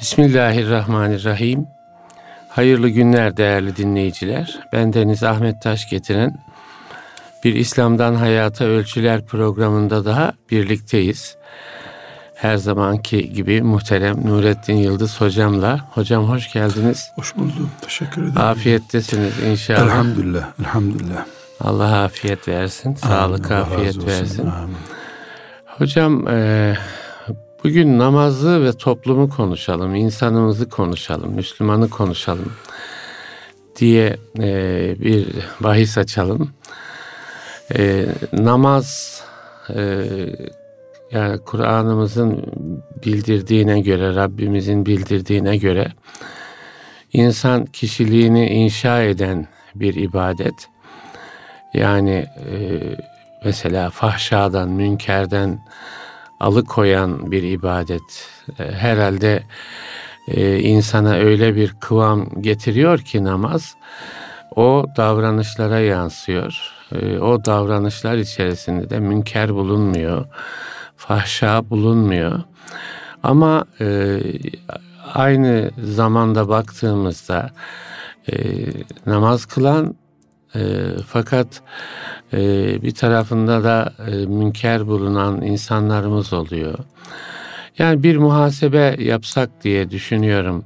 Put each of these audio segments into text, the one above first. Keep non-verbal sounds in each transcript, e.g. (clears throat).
Bismillahirrahmanirrahim. Hayırlı günler değerli dinleyiciler. Ben Deniz Ahmet Taş getiren bir İslam'dan Hayata Ölçüler programında daha birlikteyiz. Her zamanki gibi muhterem Nurettin Yıldız hocamla. Hocam hoş geldiniz. Hoş buldum. Teşekkür ederim. Afiyettesiniz inşallah. Elhamdülillah. Elhamdülillah. Allah afiyet versin. Sağlık, Allah afiyet versin. Amin. Hocam e, bugün namazı ve toplumu konuşalım, insanımızı konuşalım, Müslümanı konuşalım diye e, bir bahis açalım. E, namaz e, yani Kur'an'ımızın bildirdiğine göre, Rabbimizin bildirdiğine göre insan kişiliğini inşa eden bir ibadet. Yani e, mesela fahşadan, münkerden alıkoyan bir ibadet. E, herhalde e, insana öyle bir kıvam getiriyor ki namaz, o davranışlara yansıyor. E, o davranışlar içerisinde de münker bulunmuyor, fahşa bulunmuyor. Ama aynı zamanda baktığımızda namaz kılan e, fakat e, bir tarafında da e, münker bulunan insanlarımız oluyor. Yani bir muhasebe yapsak diye düşünüyorum.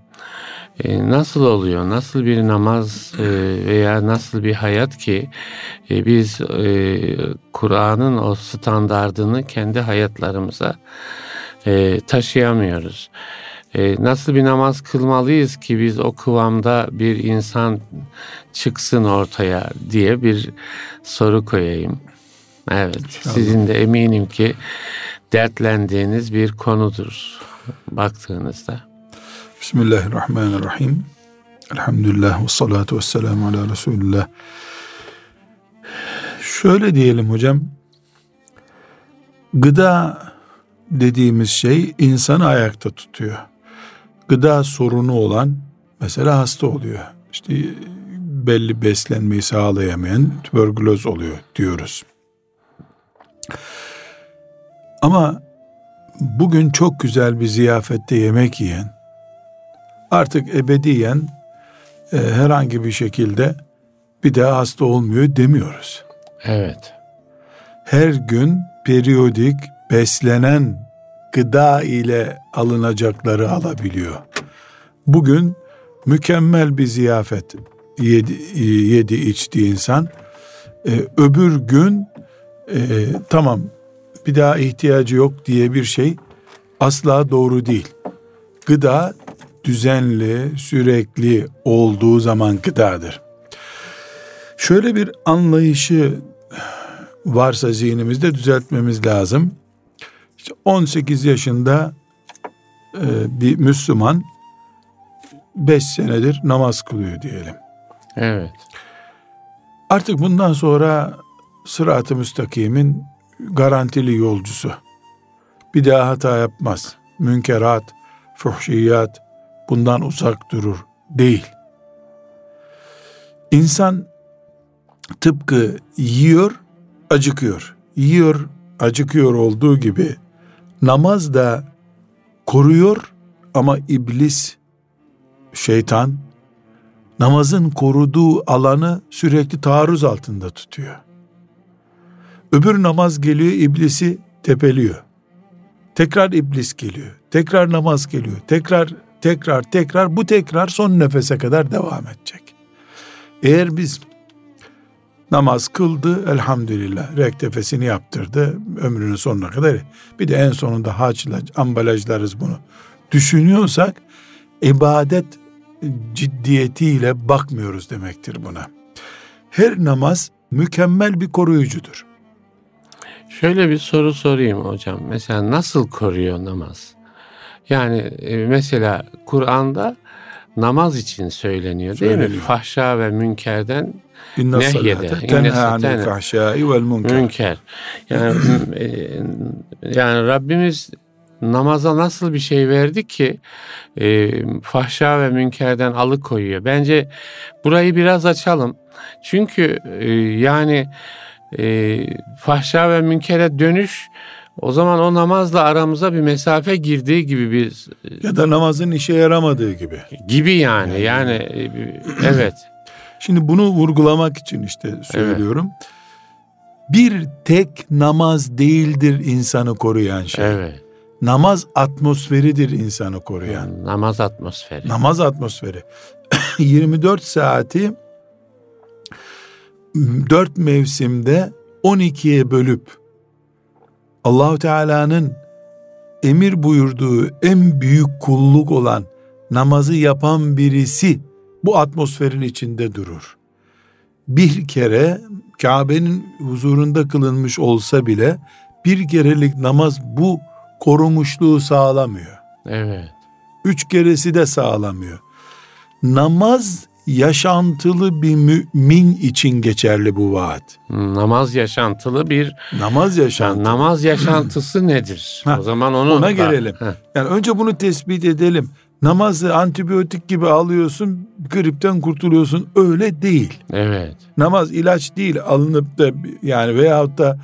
E, nasıl oluyor? Nasıl bir namaz e, veya nasıl bir hayat ki e, biz e, Kur'an'ın o standardını kendi hayatlarımıza e, taşıyamıyoruz. E, nasıl bir namaz kılmalıyız ki biz o kıvamda bir insan çıksın ortaya diye bir soru koyayım. Evet, İnşallah. sizin de eminim ki dertlendiğiniz bir konudur baktığınızda. Bismillahirrahmanirrahim. Elhamdülillah ve salatu ve selamu ala Resulullah. Şöyle diyelim hocam. Gıda dediğimiz şey insanı ayakta tutuyor. Gıda sorunu olan mesela hasta oluyor. İşte belli beslenmeyi sağlayamayan tüberküloz oluyor diyoruz. Ama bugün çok güzel bir ziyafette yemek yiyen, artık ebediyen e, herhangi bir şekilde bir daha hasta olmuyor demiyoruz. Evet. Her gün periyodik beslenen gıda ile alınacakları alabiliyor. Bugün mükemmel bir ziyafet yedi, yedi içti insan. E, öbür gün e, tamam bir daha ihtiyacı yok diye bir şey asla doğru değil. Gıda düzenli, sürekli olduğu zaman gıdadır. Şöyle bir anlayışı varsa zihnimizde düzeltmemiz lazım. İşte 18 yaşında e, bir Müslüman 5 senedir namaz kılıyor diyelim. Evet. Artık bundan sonra sırat-ı müstakimin garantili yolcusu. Bir daha hata yapmaz. Münkerat, fuhşiyat bundan uzak durur. Değil. İnsan tıpkı yiyor, acıkıyor. Yiyor, acıkıyor olduğu gibi namaz da koruyor ama iblis, şeytan namazın koruduğu alanı sürekli taarruz altında tutuyor. Öbür namaz geliyor iblisi tepeliyor. Tekrar iblis geliyor. Tekrar namaz geliyor. Tekrar tekrar tekrar bu tekrar son nefese kadar devam edecek. Eğer biz namaz kıldı elhamdülillah rektefesini yaptırdı ömrünün sonuna kadar bir de en sonunda haçla ambalajlarız bunu düşünüyorsak ibadet ciddiyetiyle bakmıyoruz demektir buna. Her namaz mükemmel bir koruyucudur. Şöyle bir soru sorayım hocam. Mesela nasıl koruyor namaz? Yani e, mesela Kur'an'da namaz için söyleniyor değil mi? Söyleniyor. Fahşa ve münkerden İnne Nehyede, tenha anil fahşai vel münker. münker. Yani e, yani Rabbimiz namaza nasıl bir şey verdi ki e, fahşa ve münkerden alıkoyuyor. Bence burayı biraz açalım. Çünkü e, yani e, fahşa ve münkere dönüş O zaman o namazla aramıza bir mesafe girdiği gibi bir ya da namazın işe yaramadığı gibi. Gibi yani yani, yani evet. Şimdi bunu vurgulamak için işte söylüyorum. Evet. Bir tek namaz değildir insanı koruyan şey. Evet. Namaz atmosferidir insanı koruyan. Hmm, namaz atmosferi. Namaz atmosferi. (laughs) 24 saati 4 mevsimde 12'ye bölüp Allahu Teala'nın emir buyurduğu en büyük kulluk olan namazı yapan birisi bu atmosferin içinde durur. Bir kere Kabe'nin huzurunda kılınmış olsa bile bir kerelik namaz bu korumuşluğu sağlamıyor. Evet. Üç keresi de sağlamıyor. Namaz yaşantılı bir mümin için geçerli bu vaat. Namaz yaşantılı bir namaz yaşantılı. namaz yaşantısı nedir? (laughs) Ha, o zaman onu ona gelelim. Ha. Yani önce bunu tespit edelim. Namazı antibiyotik gibi alıyorsun, gripten kurtuluyorsun. Öyle değil. Evet. Namaz ilaç değil alınıp da yani veyahut da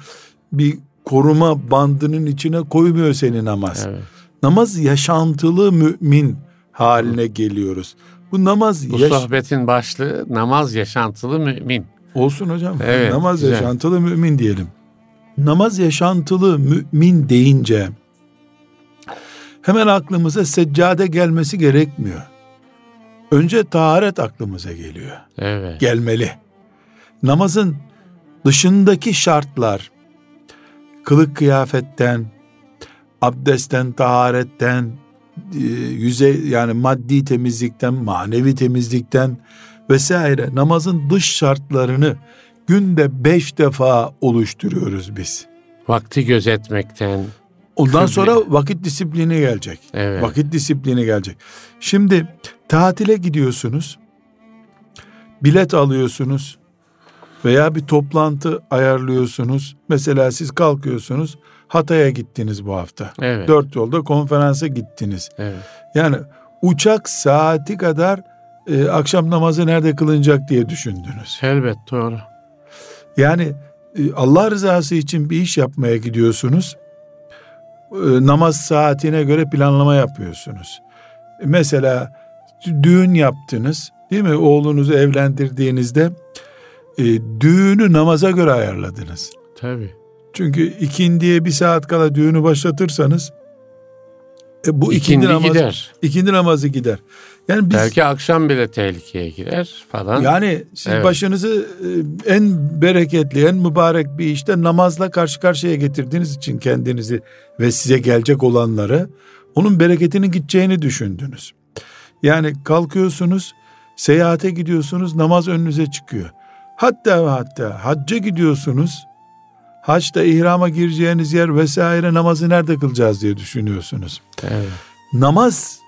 bir koruma bandının içine koymuyor seni namaz. Evet. Namaz yaşantılı mümin haline geliyoruz. Bu namaz Bu yaş- sohbetin başlığı namaz yaşantılı mümin. Olsun hocam. Evet, namaz güzel. yaşantılı mümin diyelim. Namaz yaşantılı mümin deyince hemen aklımıza seccade gelmesi gerekmiyor. Önce taharet aklımıza geliyor. Evet. Gelmeli. Namazın dışındaki şartlar kılık kıyafetten, abdestten, taharetten, e, yüzey yani maddi temizlikten, manevi temizlikten vesaire namazın dış şartlarını günde beş defa oluşturuyoruz biz. Vakti gözetmekten. Ondan kıble. sonra vakit disiplini gelecek. Evet. Vakit disiplini gelecek. Şimdi tatile gidiyorsunuz. Bilet alıyorsunuz veya bir toplantı ayarlıyorsunuz. Mesela siz kalkıyorsunuz Hatay'a gittiniz bu hafta. Evet. Dört yolda konferansa gittiniz. Evet. Yani uçak saati kadar e, akşam namazı nerede kılınacak diye düşündünüz. Elbet doğru. Yani e, Allah rızası için bir iş yapmaya gidiyorsunuz. E, namaz saatine göre planlama yapıyorsunuz. E, mesela düğün yaptınız değil mi? Oğlunuzu evlendirdiğinizde e, düğünü namaza göre ayarladınız. Tabii. Çünkü ikindiye bir saat kala düğünü başlatırsanız e, bu ikindi, ikindi namazı, gider. İkindi namazı gider. Yani biz, Belki akşam bile tehlikeye girer falan. Yani siz evet. başınızı e, en bereketli, en mübarek bir işte namazla karşı karşıya getirdiğiniz için kendinizi ve size gelecek olanları onun bereketinin gideceğini düşündünüz. Yani kalkıyorsunuz, seyahate gidiyorsunuz, namaz önünüze çıkıyor. Hatta ve hatta hacca gidiyorsunuz. Haçta ihrama gireceğiniz yer vesaire namazı nerede kılacağız diye düşünüyorsunuz. Evet. Namaz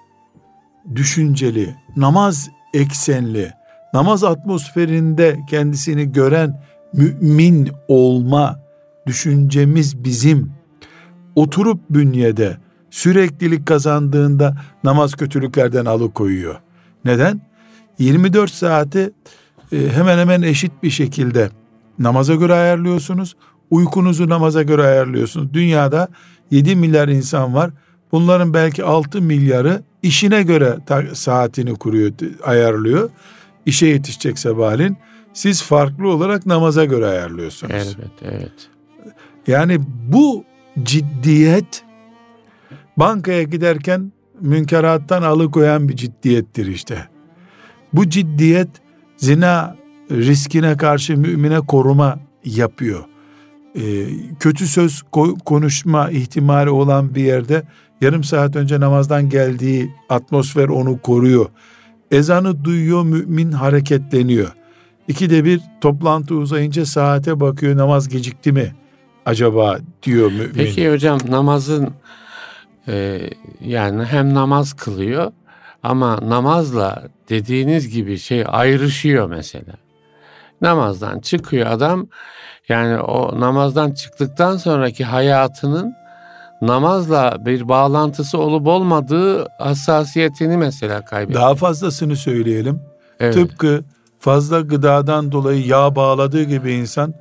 düşünceli, namaz eksenli, namaz atmosferinde kendisini gören mümin olma düşüncemiz bizim oturup bünyede süreklilik kazandığında namaz kötülüklerden alıkoyuyor. Neden? 24 saati e, hemen hemen eşit bir şekilde namaza göre ayarlıyorsunuz. Uykunuzu namaza göre ayarlıyorsunuz. Dünyada 7 milyar insan var. Bunların belki 6 milyarı işine göre saatini kuruyor, ayarlıyor. İşe yetişecek sabahleyin. Siz farklı olarak namaza göre ayarlıyorsunuz. Evet, evet. Yani bu ciddiyet bankaya giderken münkerattan alıkoyan bir ciddiyettir işte. Bu ciddiyet zina riskine karşı mümine koruma yapıyor. Ee, kötü söz konuşma ihtimali olan bir yerde yarım saat önce namazdan geldiği atmosfer onu koruyor. Ezanı duyuyor mümin hareketleniyor. İkide bir toplantı uzayınca saate bakıyor namaz gecikti mi acaba diyor mümin. Peki hocam namazın e, yani hem namaz kılıyor ama namazla dediğiniz gibi şey ayrışıyor mesela. Namazdan çıkıyor adam yani o namazdan çıktıktan sonraki hayatının namazla bir bağlantısı olup olmadığı hassasiyetini mesela kaybediyor. Daha fazlasını söyleyelim. Evet. Tıpkı fazla gıdadan dolayı yağ bağladığı gibi insan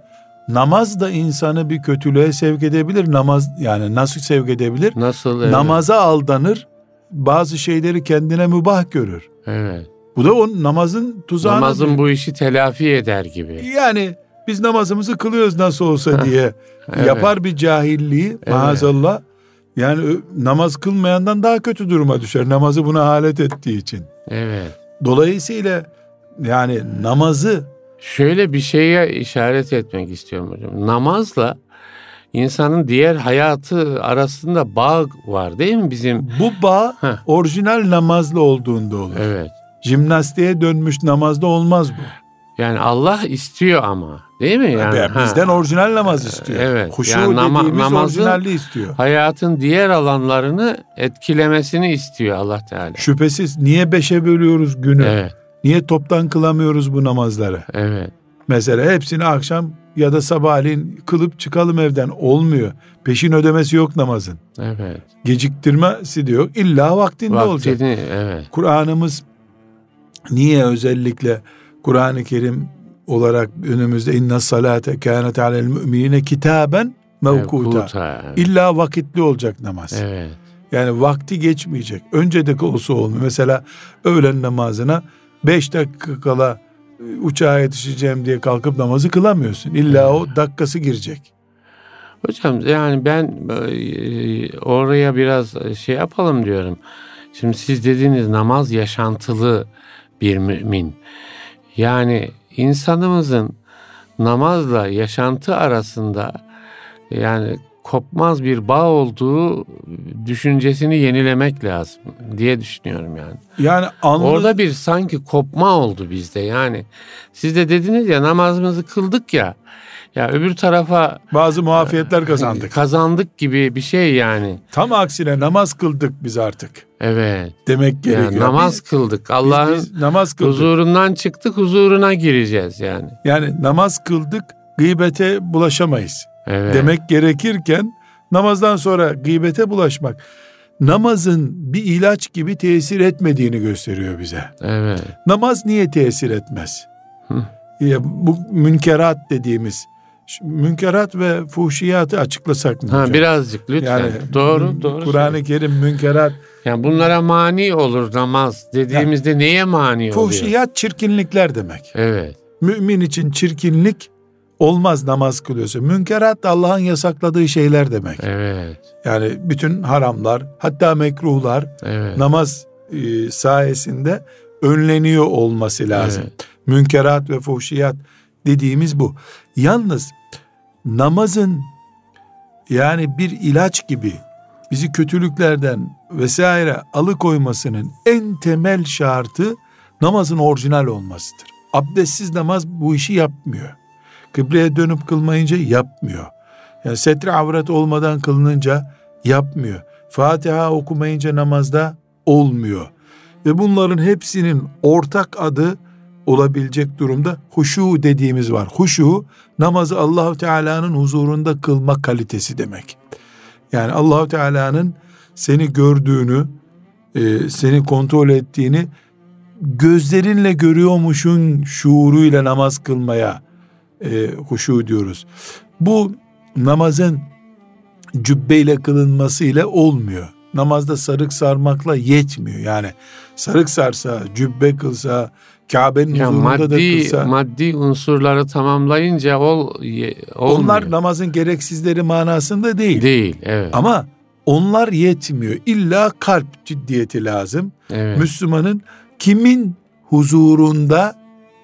namaz da insanı bir kötülüğe sevk edebilir. Namaz yani nasıl sevk edebilir? Nasıl? Evet. Namaza aldanır. Bazı şeyleri kendine mübah görür. Evet. Bu da o namazın tuzağına. Namazın bu işi telafi eder gibi. Yani biz namazımızı kılıyoruz nasıl olsa diye Evet. yapar bir cahilliği maazallah. Yani namaz kılmayandan daha kötü duruma düşer. Namazı buna alet ettiği için. Evet. Dolayısıyla yani namazı Şöyle bir şeye işaret etmek istiyorum hocam. Namazla insanın diğer hayatı arasında bağ var değil mi bizim? bu bağ Heh. orijinal namazlı olduğunda olur. Evet. Jimnastiğe dönmüş namazda olmaz bu. Yani Allah istiyor ama değil mi? Yani, ha. bizden orijinal namaz istiyor. Evet. Huşu Yani nama- dediğimiz namazın- orijinalliği istiyor. hayatın diğer alanlarını etkilemesini istiyor Allah Teala. Şüphesiz niye beşe bölüyoruz günü? Evet. Niye toptan kılamıyoruz bu namazları? Evet. Mesela hepsini akşam ya da sabahleyin kılıp çıkalım evden olmuyor. Peşin ödemesi yok namazın. Evet. Geciktirmesi de yok. İlla vaktinde olacak. Vaktini evet. Kur'an'ımız niye özellikle Kur'an-ı Kerim olarak önümüzde inna salate kânet alel müminine kitaben mevkuta. Evet. İlla vakitli olacak namaz. evet. Yani vakti geçmeyecek. Önce de olsa olmuyor. Mesela öğlen namazına beş dakika kala e, uçağa yetişeceğim diye kalkıp namazı kılamıyorsun. İlla o dakikası girecek. Hocam yani ben e, oraya biraz şey yapalım diyorum. Şimdi siz dediğiniz namaz yaşantılı bir mümin. Yani insanımızın namazla yaşantı arasında yani kopmaz bir bağ olduğu düşüncesini yenilemek lazım diye düşünüyorum yani. Yani anlı, Orada bir sanki kopma oldu bizde yani. Siz de dediniz ya namazımızı kıldık ya. Ya öbür tarafa bazı muafiyetler kazandık. kazandık gibi bir şey yani. Tam aksine namaz kıldık biz artık. Evet. Demek gerekiyor. Yani namaz Biz- kıldık. Allah'ın namaz kıldık. huzurundan çıktık, huzuruna gireceğiz yani. Yani namaz kıldık gıybete bulaşamayız. Evet. Demek gerekirken namazdan sonra gıybete bulaşmak namazın bir ilaç gibi tesir etmediğini gösteriyor bize. Evet. Namaz niye tesir etmez? Hı. Ya bu münkerat dediğimiz münkerat ve fuhşiyatı açıklasak mı Ha hocam? birazcık lütfen. Yani doğru, doğru. Kur'an-ı Kerim münkerat, Yani bunlara mani olur namaz dediğimizde neye mani oluyor? fuhşiyat çirkinlikler demek. Evet. Mümin için çirkinlik olmaz namaz kılıyorsa. Münkerat da Allah'ın yasakladığı şeyler demek. Evet. Yani bütün haramlar, hatta mekruhlar Evet. namaz e, sayesinde önleniyor olması lazım. Evet. Münkerat ve fuhşiyat dediğimiz bu. Yalnız namazın yani bir ilaç gibi bizi kötülüklerden vesaire alıkoymasının en temel şartı namazın orijinal olmasıdır. Abdestsiz namaz bu işi yapmıyor. Kıbleye dönüp kılmayınca yapmıyor. Yani setre avret olmadan kılınınca yapmıyor. Fatiha okumayınca namazda olmuyor. Ve bunların hepsinin ortak adı olabilecek durumda huşu dediğimiz var. Huşu namazı Allahu Teala'nın huzurunda kılma kalitesi demek. Yani Allahu Teala'nın seni gördüğünü, e, seni kontrol ettiğini gözlerinle görüyormuşun şuuruyla namaz kılmaya e, huşu diyoruz. Bu namazın cübbeyle kılınması ile olmuyor. Namazda sarık sarmakla yetmiyor. Yani sarık sarsa, cübbe kılsa, Kabe'nin Ya huzurunda da maddi kılsa. maddi unsurları tamamlayınca ol ye- olmuyor. onlar namazın gereksizleri manasında değil. değil. Evet. Ama onlar yetmiyor. İlla kalp ciddiyeti lazım. evet. Müslümanın kimin huzurunda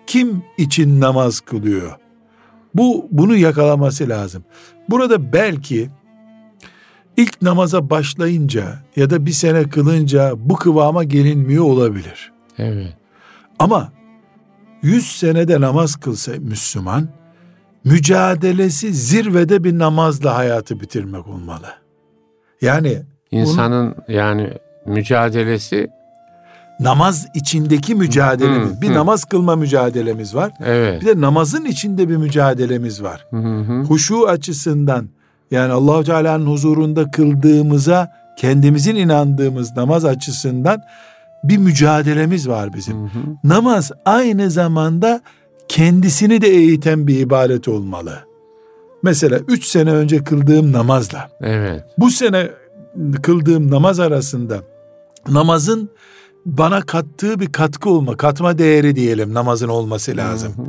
kim için namaz kılıyor? Bu bunu yakalaması lazım. Burada belki ilk namaza başlayınca ya da bir sene kılınca bu kıvama gelinmiyor olabilir. evet. Ama 100 senede namaz kılsa Müslüman mücadelesi zirvede bir namazla hayatı bitirmek olmalı. Yani İnsanın yani mücadelesi namaz içindeki mücadelemiz. Hı, bir hı. namaz kılma mücadelemiz var. evet. Bir de namazın içinde bir mücadelemiz var. Hı hı. Huşu açısından yani Allahu Teala'nın huzurunda kıldığımıza kendimizin inandığımız namaz açısından bir mücadelemiz var bizim. Hı hı. Namaz aynı zamanda kendisini de eğiten bir ibadet olmalı. Mesela üç sene önce kıldığım namazla Evet. bu sene kıldığım namaz arasında namazın bana kattığı bir katkı olma, katma değeri diyelim namazın olması lazım. Hı hı.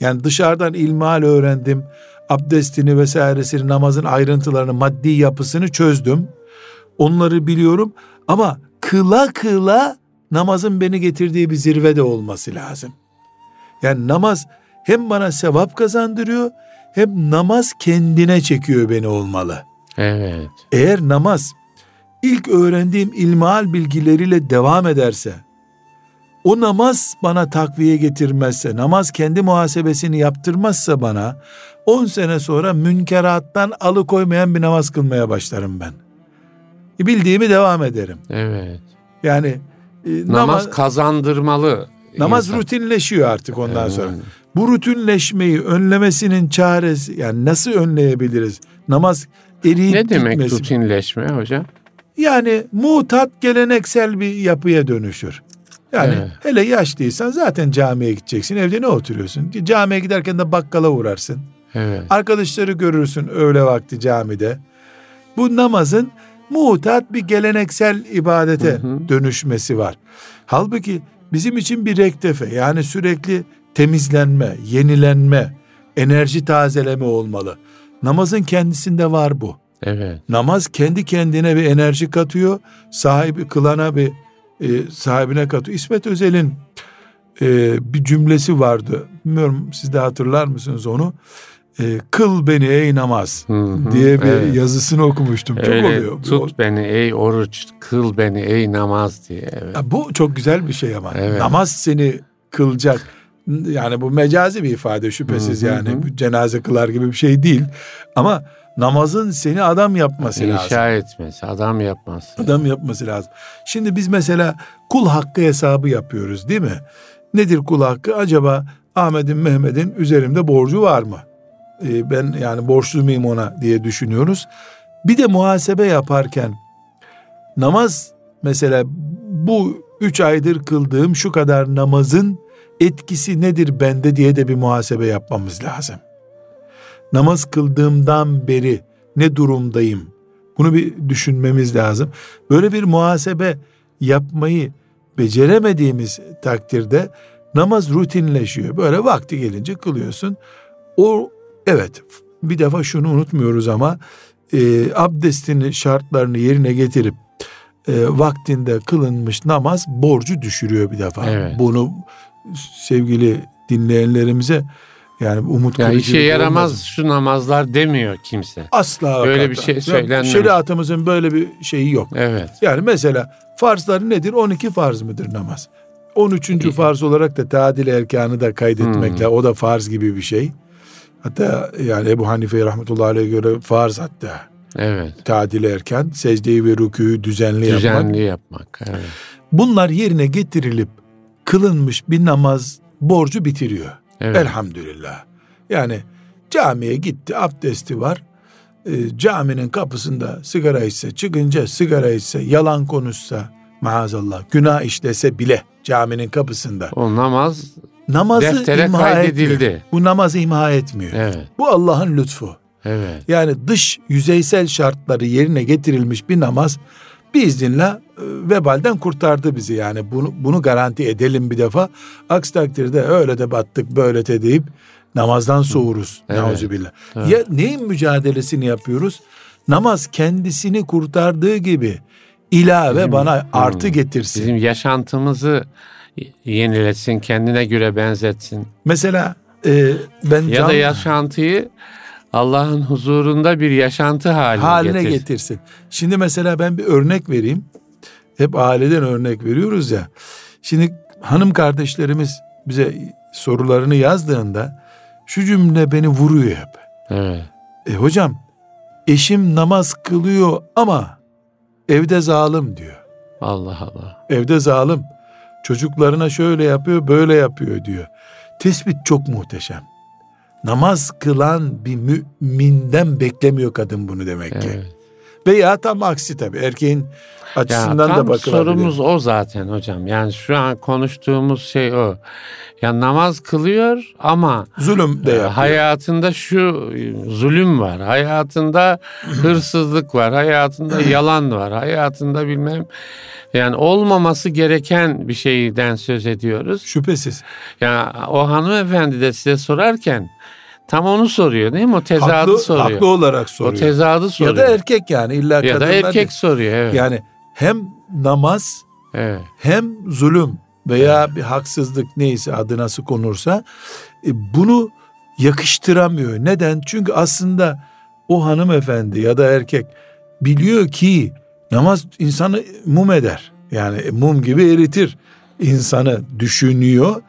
Yani dışarıdan ilmihal öğrendim, abdestini vesairesini, namazın ayrıntılarını, maddi yapısını çözdüm. Onları biliyorum ama kıla kıla namazın beni getirdiği bir zirvede olması lazım. Yani namaz hem bana sevap kazandırıyor hem namaz kendine çekiyor beni olmalı. Evet. Eğer namaz ilk öğrendiğim ilmihal bilgileriyle devam ederse, o namaz bana takviye getirmezse, namaz kendi muhasebesini yaptırmazsa bana, 10 sene sonra münkerattan alıkoymayan bir namaz kılmaya başlarım ben. Bildiğimi devam ederim. Evet. Yani e, Namaz, namaz, kazandırmalı. namaz insan. rutinleşiyor artık ondan Evet. sonra. Bu rutinleşmeyi önlemesinin çaresi, yani nasıl önleyebiliriz? Namaz eriyip Ne demek gitmesin. rutinleşme hocam? Yani mutat geleneksel bir yapıya dönüşür. Yani Evet. hele yaşlıysan zaten camiye gideceksin. Evde ne oturuyorsun? Camiye giderken de bakkala uğrarsın. Evet. Arkadaşları görürsün öğle vakti camide. Bu namazın mutat bir geleneksel ibadete Hı hı. dönüşmesi var. Halbuki bizim için bir rektefe yani sürekli temizlenme, yenilenme, enerji tazeleme olmalı. Namazın kendisinde var bu. Evet. Namaz kendi kendine bir enerji katıyor. Sahibi kılana bir e, sahibine katıyor. İsmet Özel'in e, bir cümlesi vardı. Bilmiyorum siz de hatırlar mısınız onu? E, Kıl beni ey namaz Hı hı. diye bir Evet. yazısını okumuştum. Çok Öyle oluyor. Tut beni ey oruç, kıl beni ey namaz diye. Evet. Ya bu çok güzel bir şey ama. Evet. Namaz seni kılacak. Yani bu mecazi bir ifade şüphesiz Hı hı yani. Bu cenaze kılar gibi bir şey değil. Ama namazın seni adam yapması lazım. İnşa etmesi, adam yapması. Adam yapması lazım. Şimdi biz mesela kul hakkı hesabı yapıyoruz değil mi? Nedir kul hakkı? Acaba Ahmet'in Mehmet'in üzerimde borcu var mı? Ee, ben yani borçlu muyum ona diye düşünüyoruz. Bir de muhasebe yaparken namaz mesela bu üç aydır kıldığım şu kadar namazın etkisi nedir bende diye de bir muhasebe yapmamız lazım. Namaz kıldığımdan beri ne durumdayım? Bunu bir düşünmemiz lazım. Böyle bir muhasebe yapmayı beceremediğimiz takdirde namaz rutinleşiyor. Böyle vakti gelince kılıyorsun. O evet bir defa şunu unutmuyoruz ama e, abdestini şartlarını yerine getirip e, vaktinde kılınmış namaz borcu düşürüyor bir defa. Evet. Bunu sevgili dinleyenlerimize yani umut Ya işe yaramaz olmasın. şu namazlar demiyor kimse. Asla Böyle hakikaten. bir şey Ya, söylenmemiş. Şeriatımızın böyle bir şeyi yok. Evet. Yani mesela farzları nedir? 12 farz mıdır namaz? 13. İyi. farz olarak da tadil erkanı da kaydetmekle Hmm. o da farz gibi bir şey. Hatta yani Ebu Hanife rahmetullahi aleyh'e göre farz hatta Evet. tadil erken secdeyi ve rükûyu düzenli, yapmak. Düzenli yapmak. Evet. Bunlar yerine getirilip kılınmış bir namaz borcu bitiriyor. Evet. Elhamdülillah. Yani camiye gitti, abdesti var. Ee, caminin kapısında sigara içse, çıkınca sigara içse, yalan konuşsa, maazallah, günah işlese bile caminin kapısında. O namaz Namazı deftere imha kaydedildi. etmiyor. Bu namazı imha etmiyor. Evet. Bu Allah'ın lütfu. Evet. Yani dış yüzeysel şartları yerine getirilmiş bir namaz biiznillah e, vebalden kurtardı bizi yani bunu bunu garanti edelim bir defa. Aksi takdirde öyle de battık böyle de deyip namazdan soğuruz. Evet. Evet. Ya neyin mücadelesini yapıyoruz? Namaz kendisini kurtardığı gibi ilave Bizim- bana artı Hmm. getirsin. Bizim yaşantımızı yeniletsin, kendine göre benzetsin. Mesela e, ben Ya can- da yaşantıyı Allah'ın huzurunda bir yaşantı haline, haline getirsin. getirsin. Şimdi mesela ben bir örnek vereyim. Hep aileden örnek veriyoruz ya. Şimdi hanım kardeşlerimiz bize sorularını yazdığında şu cümle beni vuruyor hep. Evet. E hocam eşim namaz kılıyor ama evde zalim diyor. Allah Allah. Evde zalim. Çocuklarına şöyle yapıyor böyle yapıyor diyor. Tespit çok muhteşem. Namaz kılan bir müminden beklemiyor kadın bunu demek ki. Veya tam aksi tabii erkeğin açısından ya, tam da bakılabilir. sorumuz o zaten hocam. Yani şu an konuştuğumuz şey o. Ya namaz kılıyor ama zulüm de e, yapıyor. hayatında şu e, zulüm var. Hayatında (clears throat) hırsızlık var. Hayatında (clears throat) yalan var. Hayatında bilmem yani olmaması gereken bir şeyden söz ediyoruz. Şüphesiz. Ya o hanımefendi de size sorarken tam onu soruyor değil mi? O tezadı Haklı, soruyor. haklı olarak soruyor. O tezadı soruyor. Ya da erkek yani illa ya da kadınlar erkek değil. soruyor evet. Yani hem namaz evet. hem zulüm veya bir haksızlık neyse adı nasıl konursa e, bunu yakıştıramıyor. Neden? Çünkü aslında o hanımefendi ya da erkek biliyor ki namaz insanı mum eder. Yani mum gibi eritir insanı düşünüyor.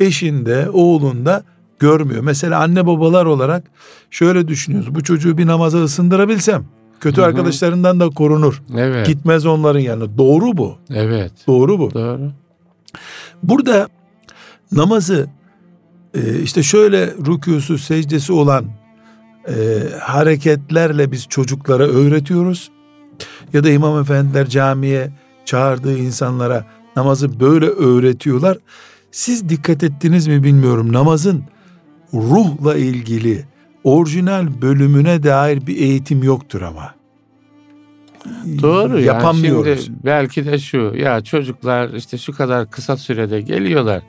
Eşinde, oğlunda görmüyor. Mesela anne babalar olarak şöyle düşünüyoruz. Bu çocuğu bir namaza ısındırabilsem kötü Hı hı. arkadaşlarından da korunur. Evet. Gitmez onların yanına. Doğru bu. Evet. Doğru bu. Doğru. Burada namazı e, işte şöyle rükûsu secdesi olan e, hareketlerle biz çocuklara öğretiyoruz. Ya da imam efendiler camiye çağırdığı insanlara namazı böyle öğretiyorlar. Siz dikkat ettiniz mi bilmiyorum namazın ruhla ilgili orijinal bölümüne dair bir eğitim yoktur ama. Doğru yani Yapamıyoruz. şimdi belki de şu ya çocuklar işte şu kadar kısa sürede geliyorlar.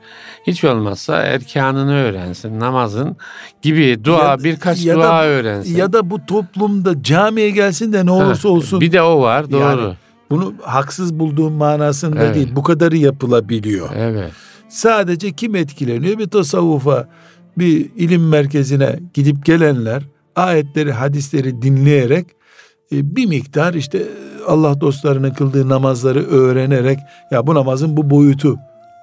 Hiç olmazsa erkanını öğrensin namazın gibi dua Ya- birkaç ya da- dua öğrensin. ya da bu toplumda camiye gelsin de ne olursa Ha, olsun. Bir de o var doğru. Yani Bunu haksız bulduğum manasında Evet. değil. Bu kadarı yapılabiliyor. Evet. Sadece kim etkileniyor? Bir tasavvufa, bir ilim merkezine gidip gelenler ayetleri, hadisleri dinleyerek e, bir miktar işte Allah dostlarının kıldığı namazları öğrenerek ya bu namazın bu boyutu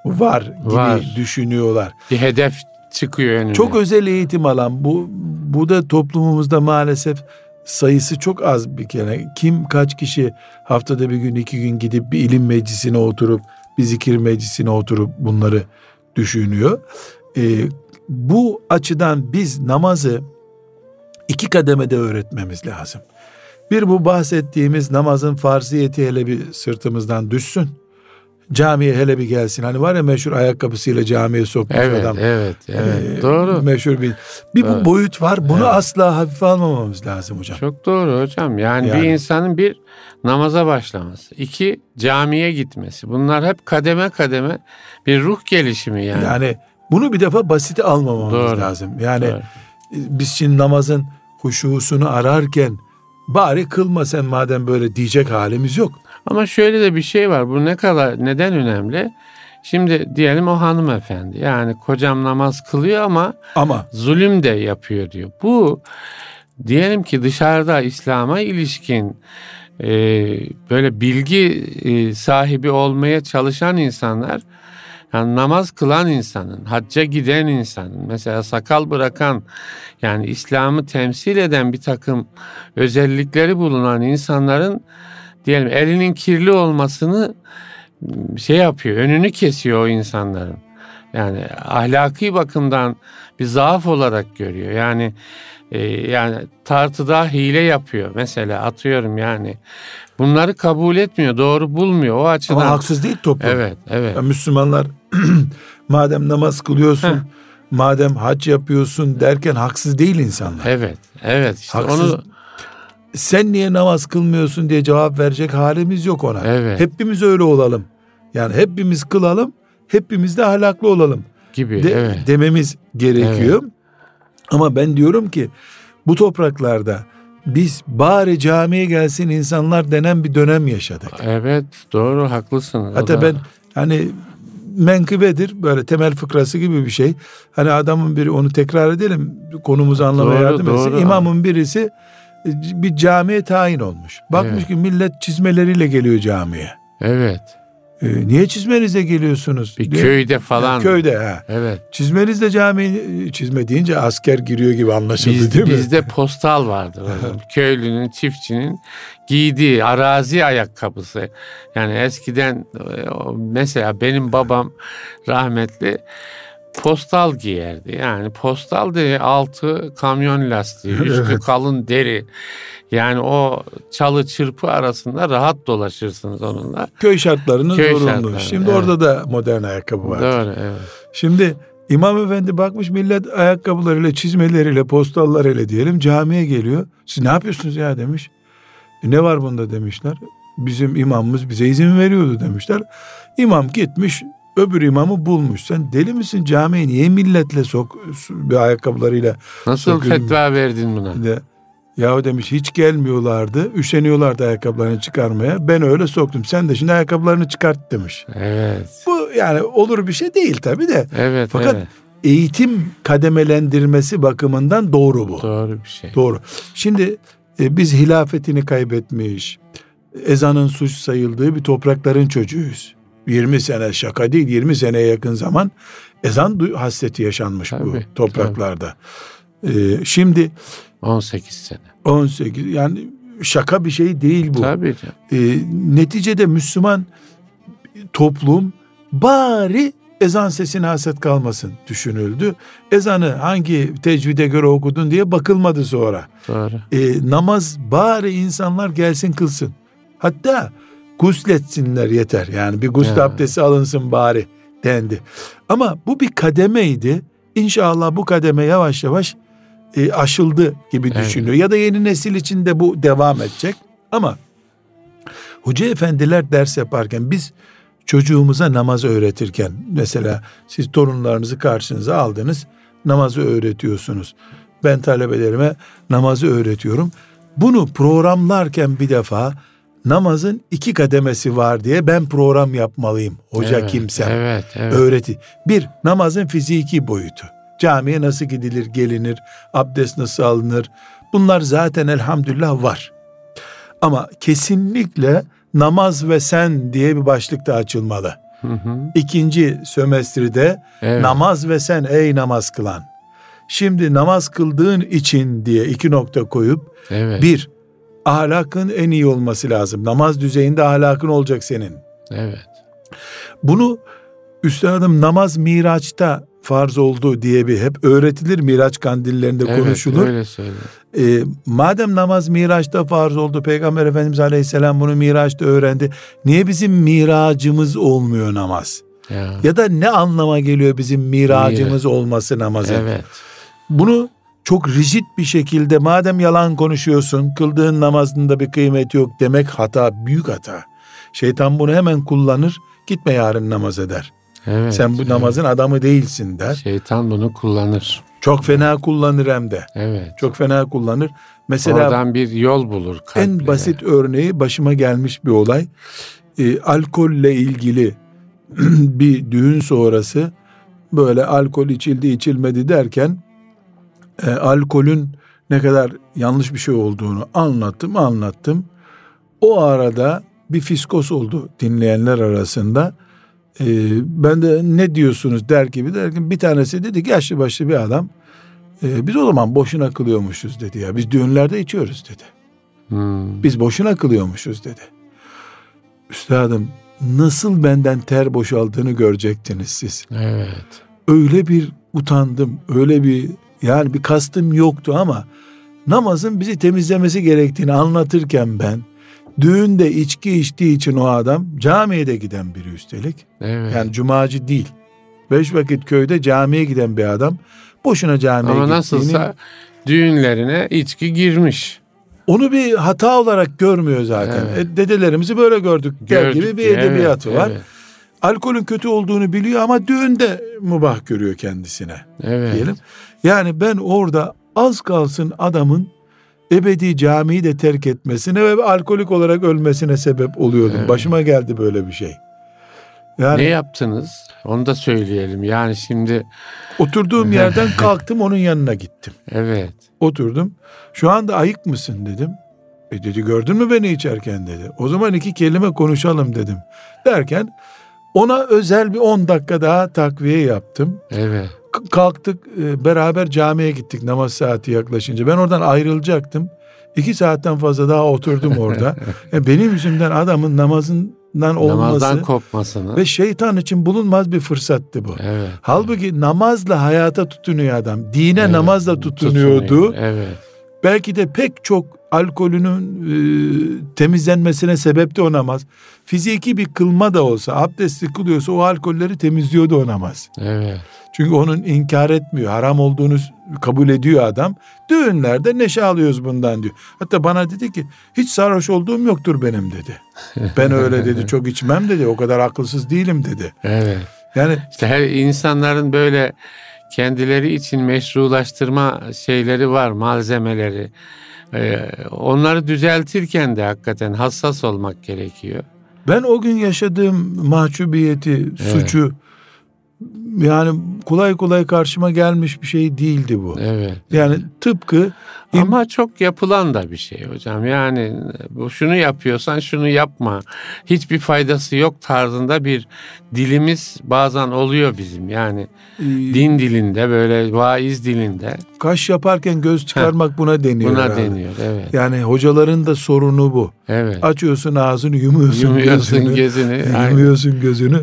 var gibi Var. düşünüyorlar. Bir hedef çıkıyor önüne. Çok özel eğitim alan bu bu da toplumumuzda maalesef sayısı çok az bir kere. Kim kaç kişi haftada bir gün iki gün gidip bir ilim meclisine oturup bir zikir meclisine oturup bunları düşünüyor. Ee, bu açıdan biz namazı iki kademede öğretmemiz lazım. Bir bu bahsettiğimiz namazın farziyeti hele bir sırtımızdan düşsün. Camiye hele bir gelsin. Hani var ya meşhur ayakkabısıyla camiye sokmuş Evet, adam. evet, evet. Ee, doğru. Meşhur bir. Bir bu Evet. boyut var. Bunu Evet. asla hafife almamamız lazım hocam. Çok doğru hocam. Yani, Yani. bir insanın bir namaza başlaması, iki camiye gitmesi. Bunlar hep kademe kademe bir ruh gelişimi yani. Yani, bunu bir defa basite almamamız Doğru. lazım. Yani Doğru. biz şimdi namazın huşusunu ararken bari kılma sen madem böyle diyecek halimiz yok. Ama şöyle de bir şey var. Bu ne kadar neden önemli? Şimdi diyelim o hanımefendi. Yani kocam namaz kılıyor ama Ama zulüm de yapıyor diyor. Bu diyelim ki dışarıda İslam'a ilişkin e, böyle bilgi e, sahibi olmaya çalışan insanlar yani namaz kılan insanın, hacca giden insanın, mesela sakal bırakan yani İslam'ı temsil eden bir takım özellikleri bulunan insanların diyelim elinin kirli olmasını şey yapıyor, önünü kesiyor o insanların. Yani ahlaki bakımdan bir zaaf olarak görüyor. Yani e, yani tartıda hile yapıyor mesela atıyorum yani. Bunları kabul etmiyor, doğru bulmuyor o açıdan. ama haksız değil toplum. Evet, evet. Ya Müslümanlar (clears throat) madem namaz kılıyorsun, Heh. madem hac yapıyorsun derken haksız değil insanlar. Evet, evet. işte Haksız onu Sen niye namaz kılmıyorsun diye cevap verecek halimiz yok ona. Evet. Hepimiz öyle olalım. Yani hepimiz kılalım, hepimiz de ahlaklı olalım. gibi. de- evet. dememiz gerekiyor. Ama ben diyorum ki bu topraklarda biz bari camiye gelsin insanlar denen bir dönem yaşadık. Evet, doğru haklısınız. O Hatta da- ben hani menkıbedir böyle temel fıkrası gibi bir şey. Hani adamın biri onu tekrar edelim konumuzu anlamaya Doğru, yardım etsin. İmamın birisi e, bir camiye tayin olmuş. Bakmış Evet. ki millet çizmeleriyle geliyor camiye. Evet. E, niye çizmenizle geliyorsunuz? Bir diye. köyde falan. Köyde ha. Evet. Çizmenizle cami çizme deyince asker giriyor gibi anlaşıldı Biz, değil mi? bizde postal vardır. (laughs) Köylünün, çiftçinin giydiği arazi ayakkabısı. Yani eskiden e, mesela benim babam rahmetli postal giyerdi. Yani postal diye altı kamyon lastiği, üstü Evet. kalın deri. Yani o çalı çırpı arasında rahat dolaşırsınız onunla. Köy şartlarının Köy zorunlu. şartları, Şimdi evet. orada da modern ayakkabı var. Doğru evet. Şimdi İmam Efendi bakmış millet ayakkabılarıyla, çizmeleriyle, postallarıyla diyelim camiye geliyor. Siz ne yapıyorsunuz ya demiş. "E, ne var bunda demişler. Bizim imamımız bize izin veriyordu demişler. İmam gitmiş öbür imamı bulmuş. Sen deli misin camiye niye milletle sok bir ayakkabılarıyla Nasıl fetva verdin buna? de Yahu demiş hiç gelmiyorlardı. Üşeniyorlardı ayakkabılarını çıkarmaya. Ben öyle soktum. Sen de şimdi ayakkabılarını çıkart demiş. Evet. Bu yani olur bir şey değil tabii de. Evet Fakat evet. eğitim kademelendirmesi bakımından doğru bu. Doğru bir şey. Doğru. Şimdi e, biz hilafetini kaybetmiş, ezanın suç sayıldığı bir toprakların çocuğuyuz. 20 sene şaka değil 20 seneye yakın zaman ezan hasreti yaşanmış bu Tabii, topraklarda. E, şimdi 18 sene. 18 yani şaka bir şey değil bu. Tabii canım. E, neticede Müslüman toplum bari ezan sesine haset kalmasın düşünüldü. Ezanı hangi tecvide göre okudun diye bakılmadı sonra. Doğru. E, namaz bari insanlar gelsin kılsın. Hatta gusletsinler yeter. Yani bir gusül Ya. abdesti alınsın bari dendi. Ama bu bir kademeydi. İnşallah bu kademe yavaş yavaş e, aşıldı gibi Evet. düşünüyor. Ya da yeni nesil için de bu devam edecek. Ama hoca efendiler ders yaparken biz çocuğumuza namaz öğretirken mesela siz torunlarınızı karşınıza aldınız namazı öğretiyorsunuz. Ben talebelerime namazı öğretiyorum. Bunu programlarken bir defa namazın iki kademesi var diye ben program yapmalıyım. Hoca evet, kimsem Evet evet. öğreti. Bir, namazın fiziki boyutu. Camiye nasıl gidilir, gelinir, abdest nasıl alınır. Bunlar zaten elhamdülillah var. Ama kesinlikle namaz ve sen diye bir başlık da açılmalı. Hı hı. İkinci sömestride Evet. namaz ve sen ey namaz kılan. Şimdi namaz kıldığın için diye iki nokta koyup Evet. bir, ahlakın en iyi olması lazım. Namaz düzeyinde ahlakın olacak senin. Evet. Bunu üstadım namaz miraçta farz oldu diye bir hep öğretilir miraç kandillerinde Evet, konuşulur. öyle söyle. Ee, madem namaz miraçta farz oldu Peygamber Efendimiz Aleyhisselam bunu miraçta öğrendi. Niye bizim miracımız olmuyor namaz? Ya. Ya da ne anlama geliyor bizim miracımız olması namazın? Evet. Bunu çok rigid bir şekilde madem yalan konuşuyorsun kıldığın namazında bir kıymet yok demek hata büyük hata. Şeytan bunu hemen kullanır gitme yarın namaz eder. Evet. Sen bu evet. namazın adamı değilsin der. Şeytan bunu kullanır. Çok fena kullanır hem de. Evet. Çok fena kullanır. Mesela Oradan bir yol bulur. en kalple. basit örneği başıma gelmiş bir olay. Ee, alkolle ilgili (clears throat) bir düğün sonrası böyle alkol içildi içilmedi derken e, alkolün ne kadar yanlış bir şey olduğunu anlattım anlattım. O arada bir fiskos oldu dinleyenler arasında. Ee, ben de ne diyorsunuz der gibi derken bir tanesi dedi ki yaşlı başlı bir adam. "Ee, biz o zaman boşuna kılıyormuşuz dedi ya. Biz düğünlerde içiyoruz dedi. Hmm. Biz boşuna kılıyormuşuz dedi. Üstadım nasıl benden ter boşaldığını görecektiniz siz. Evet. Öyle bir utandım, öyle bir yani bir kastım yoktu ama namazın bizi temizlemesi gerektiğini anlatırken ben düğünde içki içtiği için o adam camiye de giden biri üstelik. Evet. Yani cumacı değil. Beş vakit köyde camiye giden bir adam boşuna camiye Ama gittiğini nasılsa düğünlerine içki girmiş. onu bir hata olarak görmüyor zaten. Evet. E, dedelerimizi böyle gördük Gördük gibi bir evet, edebiyatı var. Evet. Alkolün kötü olduğunu biliyor ama düğünde mübah görüyor kendisine Evet. diyelim. Yani ben orada az kalsın adamın ebedi camiyi de terk etmesine ve alkolik olarak ölmesine sebep oluyordum. Evet. Başıma geldi böyle bir şey. Yani Ne yaptınız? Onu da söyleyelim. Yani şimdi oturduğum yerden kalktım onun yanına gittim. evet. Oturdum. Şu anda ayık mısın dedim. E dedi gördün mü beni içerken dedi. O zaman iki kelime konuşalım dedim. Derken ona özel bir 10 dakika daha takviye yaptım. Evet. Kalktık e, beraber camiye gittik namaz saati yaklaşınca. Ben oradan ayrılacaktım. İki saatten fazla daha oturdum orada. (laughs) E, benim yüzümden adamın namazın olması namazdan kopmasını ve şeytan için bulunmaz bir fırsattı bu. evet Halbuki namazla hayata tutunuyor adam. Dine Evet, namazla tutunuyordu. tutunuyor. evet Belki de pek çok alkolünün e, temizlenmesine sebepti o namaz. Fiziki bir kılma da olsa, abdestli kılıyorsa o alkolleri temizliyordu o namaz. evet Çünkü onun inkar etmiyor. Haram olduğunu kabul ediyor adam. Düğünlerde neşe alıyoruz bundan diyor. Hatta bana dedi ki hiç sarhoş olduğum yoktur benim dedi. (laughs) Ben öyle dedi çok içmem dedi. O kadar akılsız değilim dedi. evet Yani İşte her insanların böyle kendileri için meşrulaştırma şeyleri var, malzemeleri. Ee, onları düzeltirken de hakikaten hassas olmak gerekiyor. Ben o gün yaşadığım mahcubiyeti, suçu yani kolay kolay karşıma gelmiş bir şey değildi bu. Evet. Yani tıpkı Ama çok yapılan da bir şey hocam. Yani bu şunu yapıyorsan şunu yapma. Hiçbir faydası yok tarzında bir dilimiz bazen oluyor bizim. Yani e, din dilinde böyle vaiz dilinde kaş yaparken göz çıkarmak buna deniyor. buna herhalde. deniyor. Evet. Yani hocaların da sorunu bu. Evet. Açıyorsun ağzını yumuyorsun, Yumuyorsun gözünü. gözünü. (laughs) Yumuyorsun gözünü.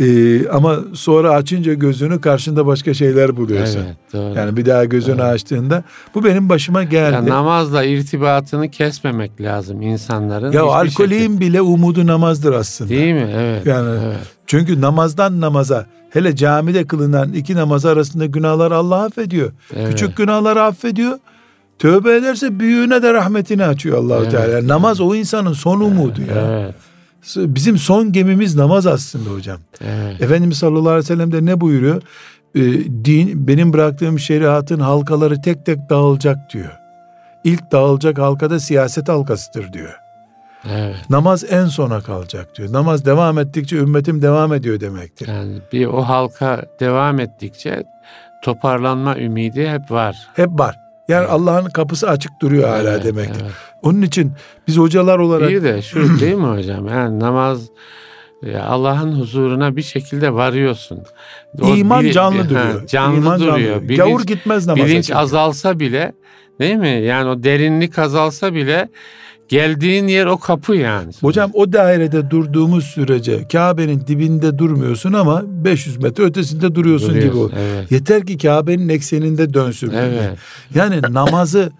Ee, ama sonra açınca gözünü karşında başka şeyler buluyorsun. Evet, doğru. Yani bir daha gözünü açtığında bu benim başıma Ya geldi. Ya, namazla irtibatını kesmemek lazım insanların. Hiçbir alkolün bile umudu namazdır aslında. şekilde- Değil mi? Evet. Yani evet. çünkü namazdan namaza hele camide kılınan iki namaz arasında günahlar Allah affediyor. Evet. Küçük günahları affediyor. Tövbe ederse büyüğüne de rahmetini açıyor Allahu Evet. Teala. Yani namaz o insanın son umudu ya. Evet. Bizim son gemimiz namaz aslında hocam. Evet. Efendimiz sallallahu aleyhi ve sellem de ne buyuruyor? Ee, din benim bıraktığım şeriatın halkaları tek tek dağılacak diyor. İlk dağılacak halkada siyaset halkasıdır diyor. Evet. Namaz en sona kalacak diyor. Namaz devam ettikçe ümmetim devam ediyor demektir. Yani bir o halka devam ettikçe toparlanma ümidi hep var. Hep var. Yani Allah'ın kapısı açık duruyor hala Evet, demektir. evet. Onun için biz hocalar olarak Bir de şu (clears throat) değil mi hocam? Yani namaz Allah'ın huzuruna bir şekilde varıyorsun. O iman bili- canlı (laughs) Ha, duruyor. canlı İman duruyor. Bilinç, Gavur gitmez namaza. bilinç çünkü. azalsa bile değil mi? Yani o derinlik azalsa bile geldiğin yer o kapı yani. Hocam o dairede durduğumuz sürece Kabe'nin dibinde durmuyorsun ama 500 metre ötesinde duruyorsun gibi Duruyorsun, ol. Evet. Yeter ki Kabe'nin ekseninde dönsün. Evet. Yani namazı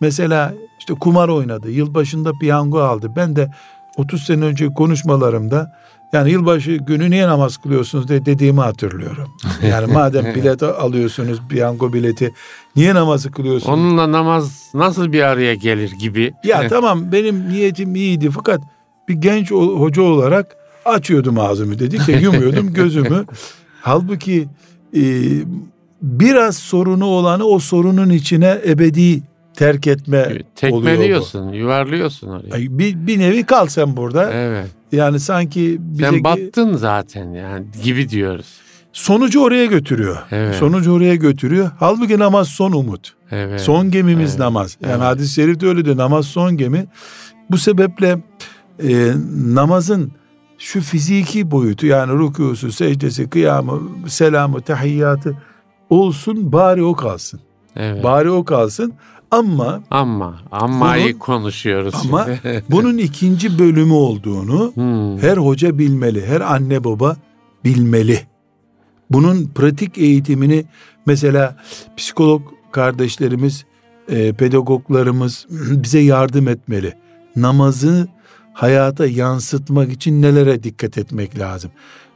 mesela işte kumar oynadı. Yılbaşında piyango aldı. Ben de 30 sene önce konuşmalarımda yani yılbaşı günü niye namaz kılıyorsunuz diye dediğimi hatırlıyorum. (laughs) Yani madem bilet alıyorsunuz piyango bileti niye namazı kılıyorsunuz? Onunla namaz nasıl bir araya gelir gibi. Ya (laughs) tamam benim niyetim iyiydi fakat bir genç hoca olarak açıyordum ağzımı dedik de yumuyordum (laughs) gözümü. Halbuki e, biraz sorunu olanı o sorunun içine ebedi terk etme oluyor bu. Tekmeliyorsun, yuvarlıyorsun oraya. Ay, Bir, bir nevi kal sen burada. Evet. Yani sanki bize Sen battın zaten yani gibi diyoruz. sonucu oraya götürüyor. Evet. Sonucu oraya götürüyor. Halbuki namaz son umut. Evet. Son gemimiz Evet. namaz. Yani Evet. hadis-i şerifte öyle diyor. Namaz son gemi. Bu sebeple e, namazın şu fiziki boyutu yani rükusu, secdesi, kıyamı, selamı, tahiyyatı olsun bari o kalsın. Evet. Bari o kalsın ama Ama ammayı Bunun- konuşuyoruz ama (laughs) bunun ikinci bölümü olduğunu Hmm. her hoca bilmeli, her anne baba bilmeli. Bunun pratik eğitimini mesela psikolog kardeşlerimiz, e, pedagoglarımız (clears throat) bize yardım etmeli. Namazı hayata yansıtmak için nelere dikkat etmek lazım?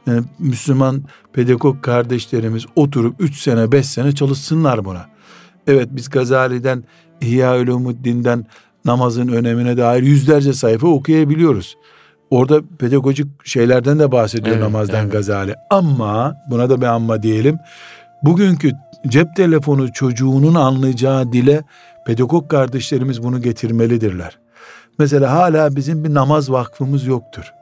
Yani Müslüman pedagog kardeşlerimiz oturup 3 sene 5 sene çalışsınlar buna. Evet biz Gazali'den İhya Ulumuddin'den namazın önemine dair yüzlerce sayfa okuyabiliyoruz. Orada pedagojik şeylerden de bahsediyor Evet, namazdan evet. Gazali. Ama buna da bir amma diyelim. Bugünkü cep telefonu çocuğunun anlayacağı dile pedagog kardeşlerimiz bunu getirmelidirler. Mesela hala bizim bir namaz vakfımız yoktur.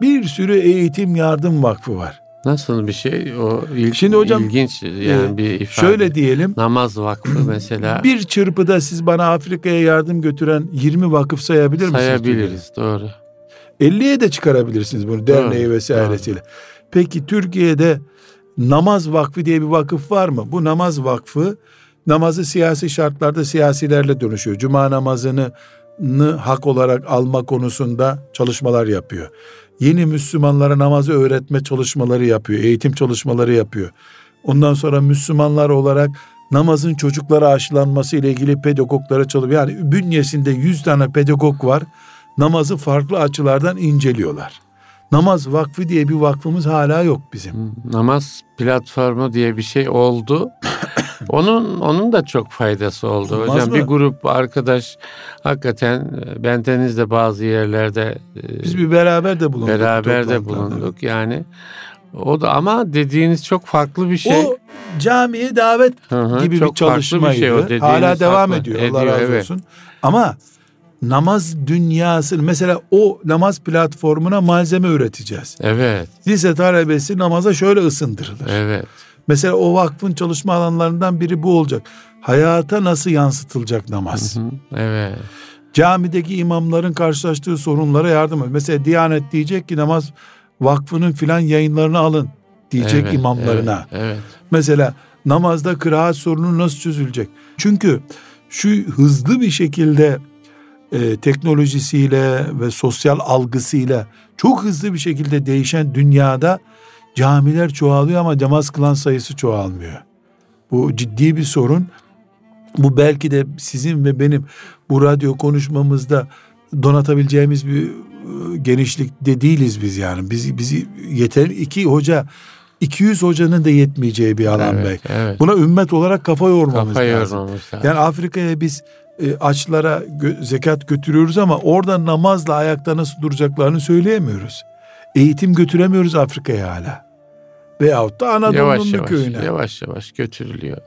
Bir sürü eğitim yardım vakfı var. Nasıl bir şey? O il, Şimdi hocam, ilginç yani Ee, bir ifade. Şöyle diyelim. namaz vakfı mesela Bir çırpıda siz bana Afrika'ya yardım götüren 20 vakıf sayabilir misiniz? sayabiliriz doğru. 50'ye de çıkarabilirsiniz bunu derneği Doğru, vesairesiyle. Peki Türkiye'de namaz vakfı diye bir vakıf var mı? Bu namaz vakfı namazı siyasi şartlarda siyasilerle dönüşüyor. Cuma namazını hak olarak alma konusunda çalışmalar yapıyor. Yeni Müslümanlara namazı öğretme çalışmaları yapıyor, eğitim çalışmaları yapıyor. Ondan sonra Müslümanlar olarak namazın çocuklara aşılanması ile ilgili pedagoglara çalışıyor. Yani bünyesinde 100 tane pedagog var. Namazı farklı açılardan inceliyorlar. Namaz Vakfı diye bir vakfımız hala yok bizim. Namaz platformu diye bir şey oldu. Onun onun da çok faydası oldu Olmaz hocam. mı? Bir grup arkadaş hakikaten e, bendeniz de bazı yerlerde e, Biz bir beraber de bulunduk. beraber de bulunduk. Yani o da ama dediğiniz çok farklı bir şey. O camiye davet Hı hı, gibi bir çalışmaydı. farklı bir şey Hala devam haklı. ediyor. Allah Ediyor, razı evet. olsun. Ama namaz dünyası mesela o namaz platformuna malzeme üreteceğiz. Evet, Lise talebesi namaza şöyle ısındırılır. evet. Mesela o vakfın çalışma alanlarından biri bu olacak. Hayata nasıl yansıtılacak namaz? Hı, evet. Camideki imamların karşılaştığı sorunlara yardım et. Mesela Diyanet diyecek ki namaz vakfının filan yayınlarını alın diyecek evet, imamlarına. Evet, evet. Mesela namazda kıraat sorunu nasıl çözülecek? Çünkü şu hızlı bir şekilde e, teknolojisiyle ve sosyal algısıyla çok hızlı bir şekilde değişen dünyada camiler çoğalıyor ama namaz kılan sayısı çoğalmıyor. Bu ciddi bir sorun. Bu belki de sizin ve benim bu radyo konuşmamızda donatabileceğimiz bir e, genişlikte değiliz biz yani. Biz bizi yeter iki hoca 200 hocanın da yetmeyeceği bir alan evet, belki. evet. Buna ümmet olarak kafa yormamız Kafa lazım. yormamız lazım. Yani Afrika'ya biz e, açlara gö- zekat götürüyoruz ama orada namazla ayakta nasıl duracaklarını söyleyemiyoruz. Eğitim götüremiyoruz Afrika'ya hala. Veyahut da Anadolu'nun köyüne. yavaş yavaş götürülüyor.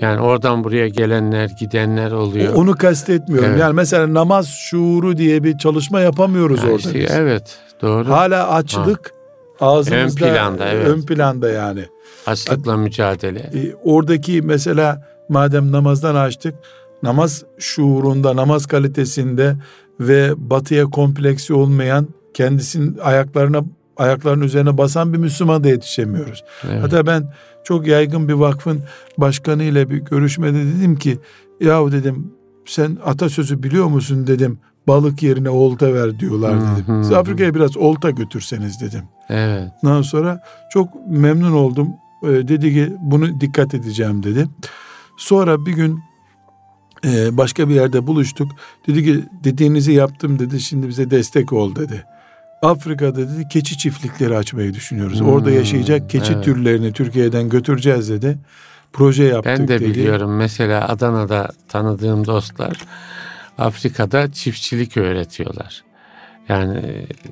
Yani oradan buraya gelenler, gidenler oluyor. Onu kastetmiyorum. Evet. Yani mesela namaz şuuru diye bir çalışma yapamıyoruz Yani orada işte, biz. evet, doğru. Hala açlık ağzımızda Ön planda, evet. ön planda yani. Açlıkla mücadele. E, oradaki mesela madem namazdan açtık namaz şuurunda namaz kalitesinde ve batıya kompleksi olmayan kendisinin ayaklarına ayaklarının üzerine basan bir Müslüman da yetişemiyoruz. Evet. Hatta ben çok yaygın bir vakfın başkanı ile bir görüşmede dedim ki yahu dedim sen atasözü biliyor musun dedim balık yerine olta ver diyorlar dedim. hı Siz. Afrika'ya biraz olta götürseniz dedim. evet. Ondan sonra çok memnun oldum. Ee, dedi ki bunu dikkat edeceğim dedi. Sonra bir gün e, başka bir yerde buluştuk. Dedi ki dediğinizi yaptım dedi. Şimdi bize destek ol dedi. Afrika'da dedi keçi çiftlikleri açmayı düşünüyoruz. Hmm, Orada yaşayacak keçi evet. türlerini Türkiye'den götüreceğiz dedi. Proje yaptık Ben de dedi. biliyorum mesela Adana'da tanıdığım dostlar Afrika'da çiftçilik öğretiyorlar. Yani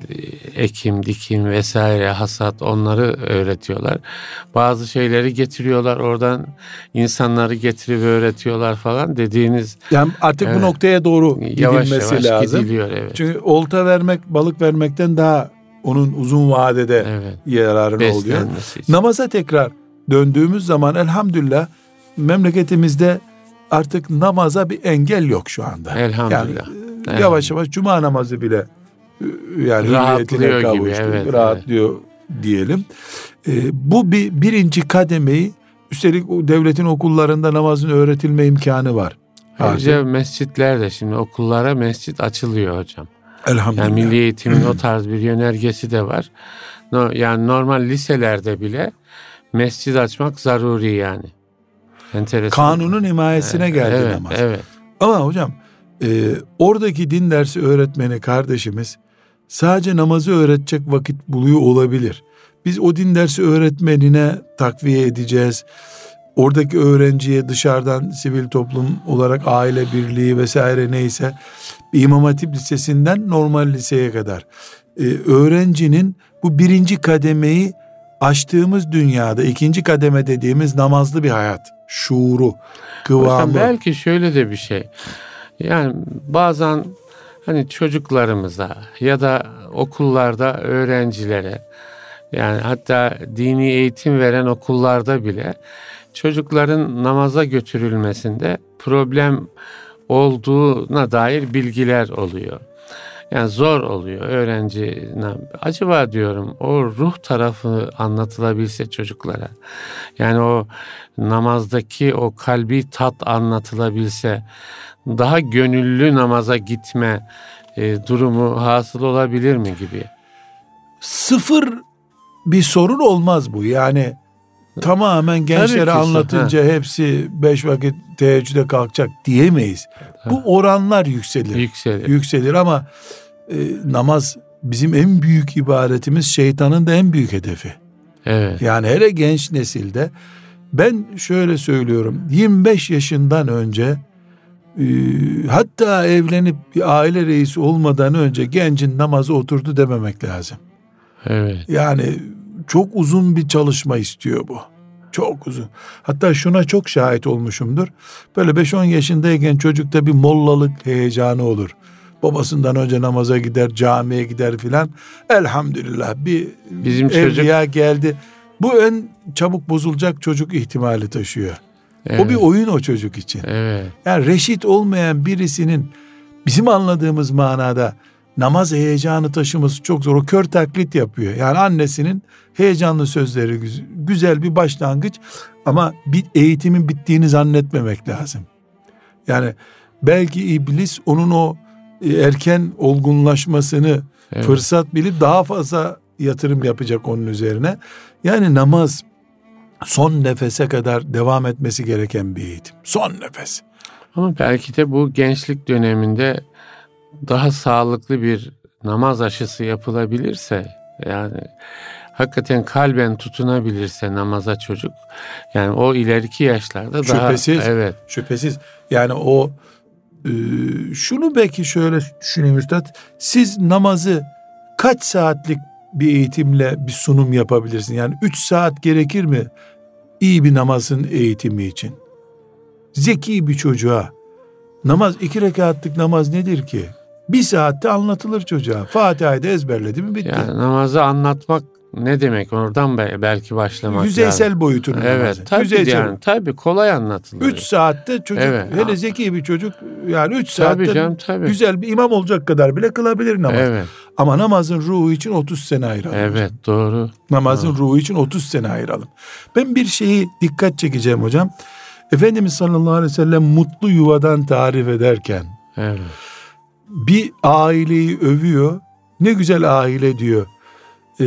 e, ekim, dikim vesaire hasat onları öğretiyorlar. Bazı şeyleri getiriyorlar oradan insanları getirip öğretiyorlar falan dediğiniz Yani artık bu Evet. noktaya doğru yavaş gidilmesi yavaş lazım. gidiliyor evet. Çünkü olta vermek, balık vermekten daha onun uzun vadede Evet. yararı oluyor. İçin. Namaza tekrar döndüğümüz zaman elhamdülillah memleketimizde artık namaza bir engel yok şu anda. Elhamdülillah. Yani e, Evet. yavaş yavaş cuma namazı bile yani Rahatlıyor gibi, evet, rahatlıyor diyelim. E, bu bir birinci kademeyi üstelik o devletin okullarında namazın öğretilme imkanı var. Ayrıca mescitler de şimdi okullara mescit açılıyor hocam. Elhamdülillah. Yani milli eğitimin o tarz bir yönergesi de var. No, yani normal liselerde bile mescid açmak zaruri yani. Enteresan. Kanunun himayesine geldi evet, namaz. Evet. Ama hocam e, oradaki din dersi öğretmeni kardeşimiz sadece namazı öğretecek vakit buluyor olabilir. Biz o din dersi öğretmenine takviye edeceğiz. Oradaki öğrenciye dışarıdan sivil toplum olarak aile birliği vesaire neyse İmam Hatip Lisesi'nden normal liseye kadar e, öğrencinin bu birinci kademeyi aştığımız dünyada ikinci kademe dediğimiz namazlı bir hayat şuuru kıvamı belki şöyle de bir şey. Yani bazen hani çocuklarımıza ya da okullarda öğrencilere yani hatta dini eğitim veren okullarda bile çocukların namaza götürülmesinde problem olduğuna dair bilgiler oluyor. Yani zor oluyor öğrenci. Acaba diyorum o ruh tarafı anlatılabilse çocuklara. Yani o namazdaki o kalbi tat anlatılabilse daha gönüllü namaza gitme e, durumu hasıl olabilir mi gibi? Sıfır bir sorun olmaz bu. Yani tamamen gençlere anlatınca ha. hepsi beş vakit teheccüde kalkacak diyemeyiz. Ha. Bu oranlar yükselir. Yükselir. Yükselir ama e, namaz bizim en büyük ibadetimiz şeytanın da en büyük hedefi. Evet. Yani hele genç nesilde ben şöyle söylüyorum 25 yaşından önce e, hatta evlenip bir aile reisi olmadan önce gencin namazı oturdu dememek lazım. Evet. Yani çok uzun bir çalışma istiyor bu. Çok uzun. Hatta şuna çok şahit olmuşumdur. Böyle 5-10 yaşındayken çocukta bir mollalık heyecanı olur. Babasından önce namaza gider, camiye gider filan. Elhamdülillah bir Bizim evliya çocuk... geldi. Bu en çabuk bozulacak çocuk ihtimali taşıyor. Evet. O bir oyun o çocuk için. Evet. Yani reşit olmayan birisinin bizim anladığımız manada namaz heyecanı taşıması çok zor. O kör taklit yapıyor. Yani annesinin heyecanlı sözleri güzel bir başlangıç ama bir eğitimin bittiğini zannetmemek lazım. Yani belki iblis onun o e, erken olgunlaşmasını evet. fırsat bilip daha fazla yatırım yapacak onun üzerine. Yani namaz son nefese kadar devam etmesi gereken bir eğitim. Son nefes. Ama belki de bu gençlik döneminde daha sağlıklı bir namaz aşısı yapılabilirse yani hakikaten kalben tutunabilirse namaza çocuk yani o ileriki yaşlarda şüphesiz, daha evet. Şüphesiz. Yani o e, şunu belki şöyle düşüneyim üstad. Siz namazı kaç saatlik bir eğitimle bir sunum yapabilirsin? Yani 3 saat gerekir mi iyi bir namazın eğitimi için zeki bir çocuğa namaz iki rekatlık namaz nedir ki bir saatte anlatılır çocuğa. Fatiha'yı da ezberledi mi bitti. Yani namazı anlatmak ne demek oradan belki başlamak Yüzeysel yani. boyutunu Evet namazı. tabii Yüzeysel. yani tabii kolay anlatılır. Üç saatte çocuk evet. hele zeki bir çocuk yani üç tabii saatte canım, tabii. güzel bir imam olacak kadar bile kılabilir namaz. Evet. Ama namazın ruhu için 30 sene ayıralım. Evet doğru. Namazın doğru. ruhu için 30 sene ayıralım. Ben bir şeyi dikkat çekeceğim hocam. Efendimiz sallallahu aleyhi ve sellem mutlu yuvadan tarif ederken evet bir aileyi övüyor. Ne güzel aile diyor. E,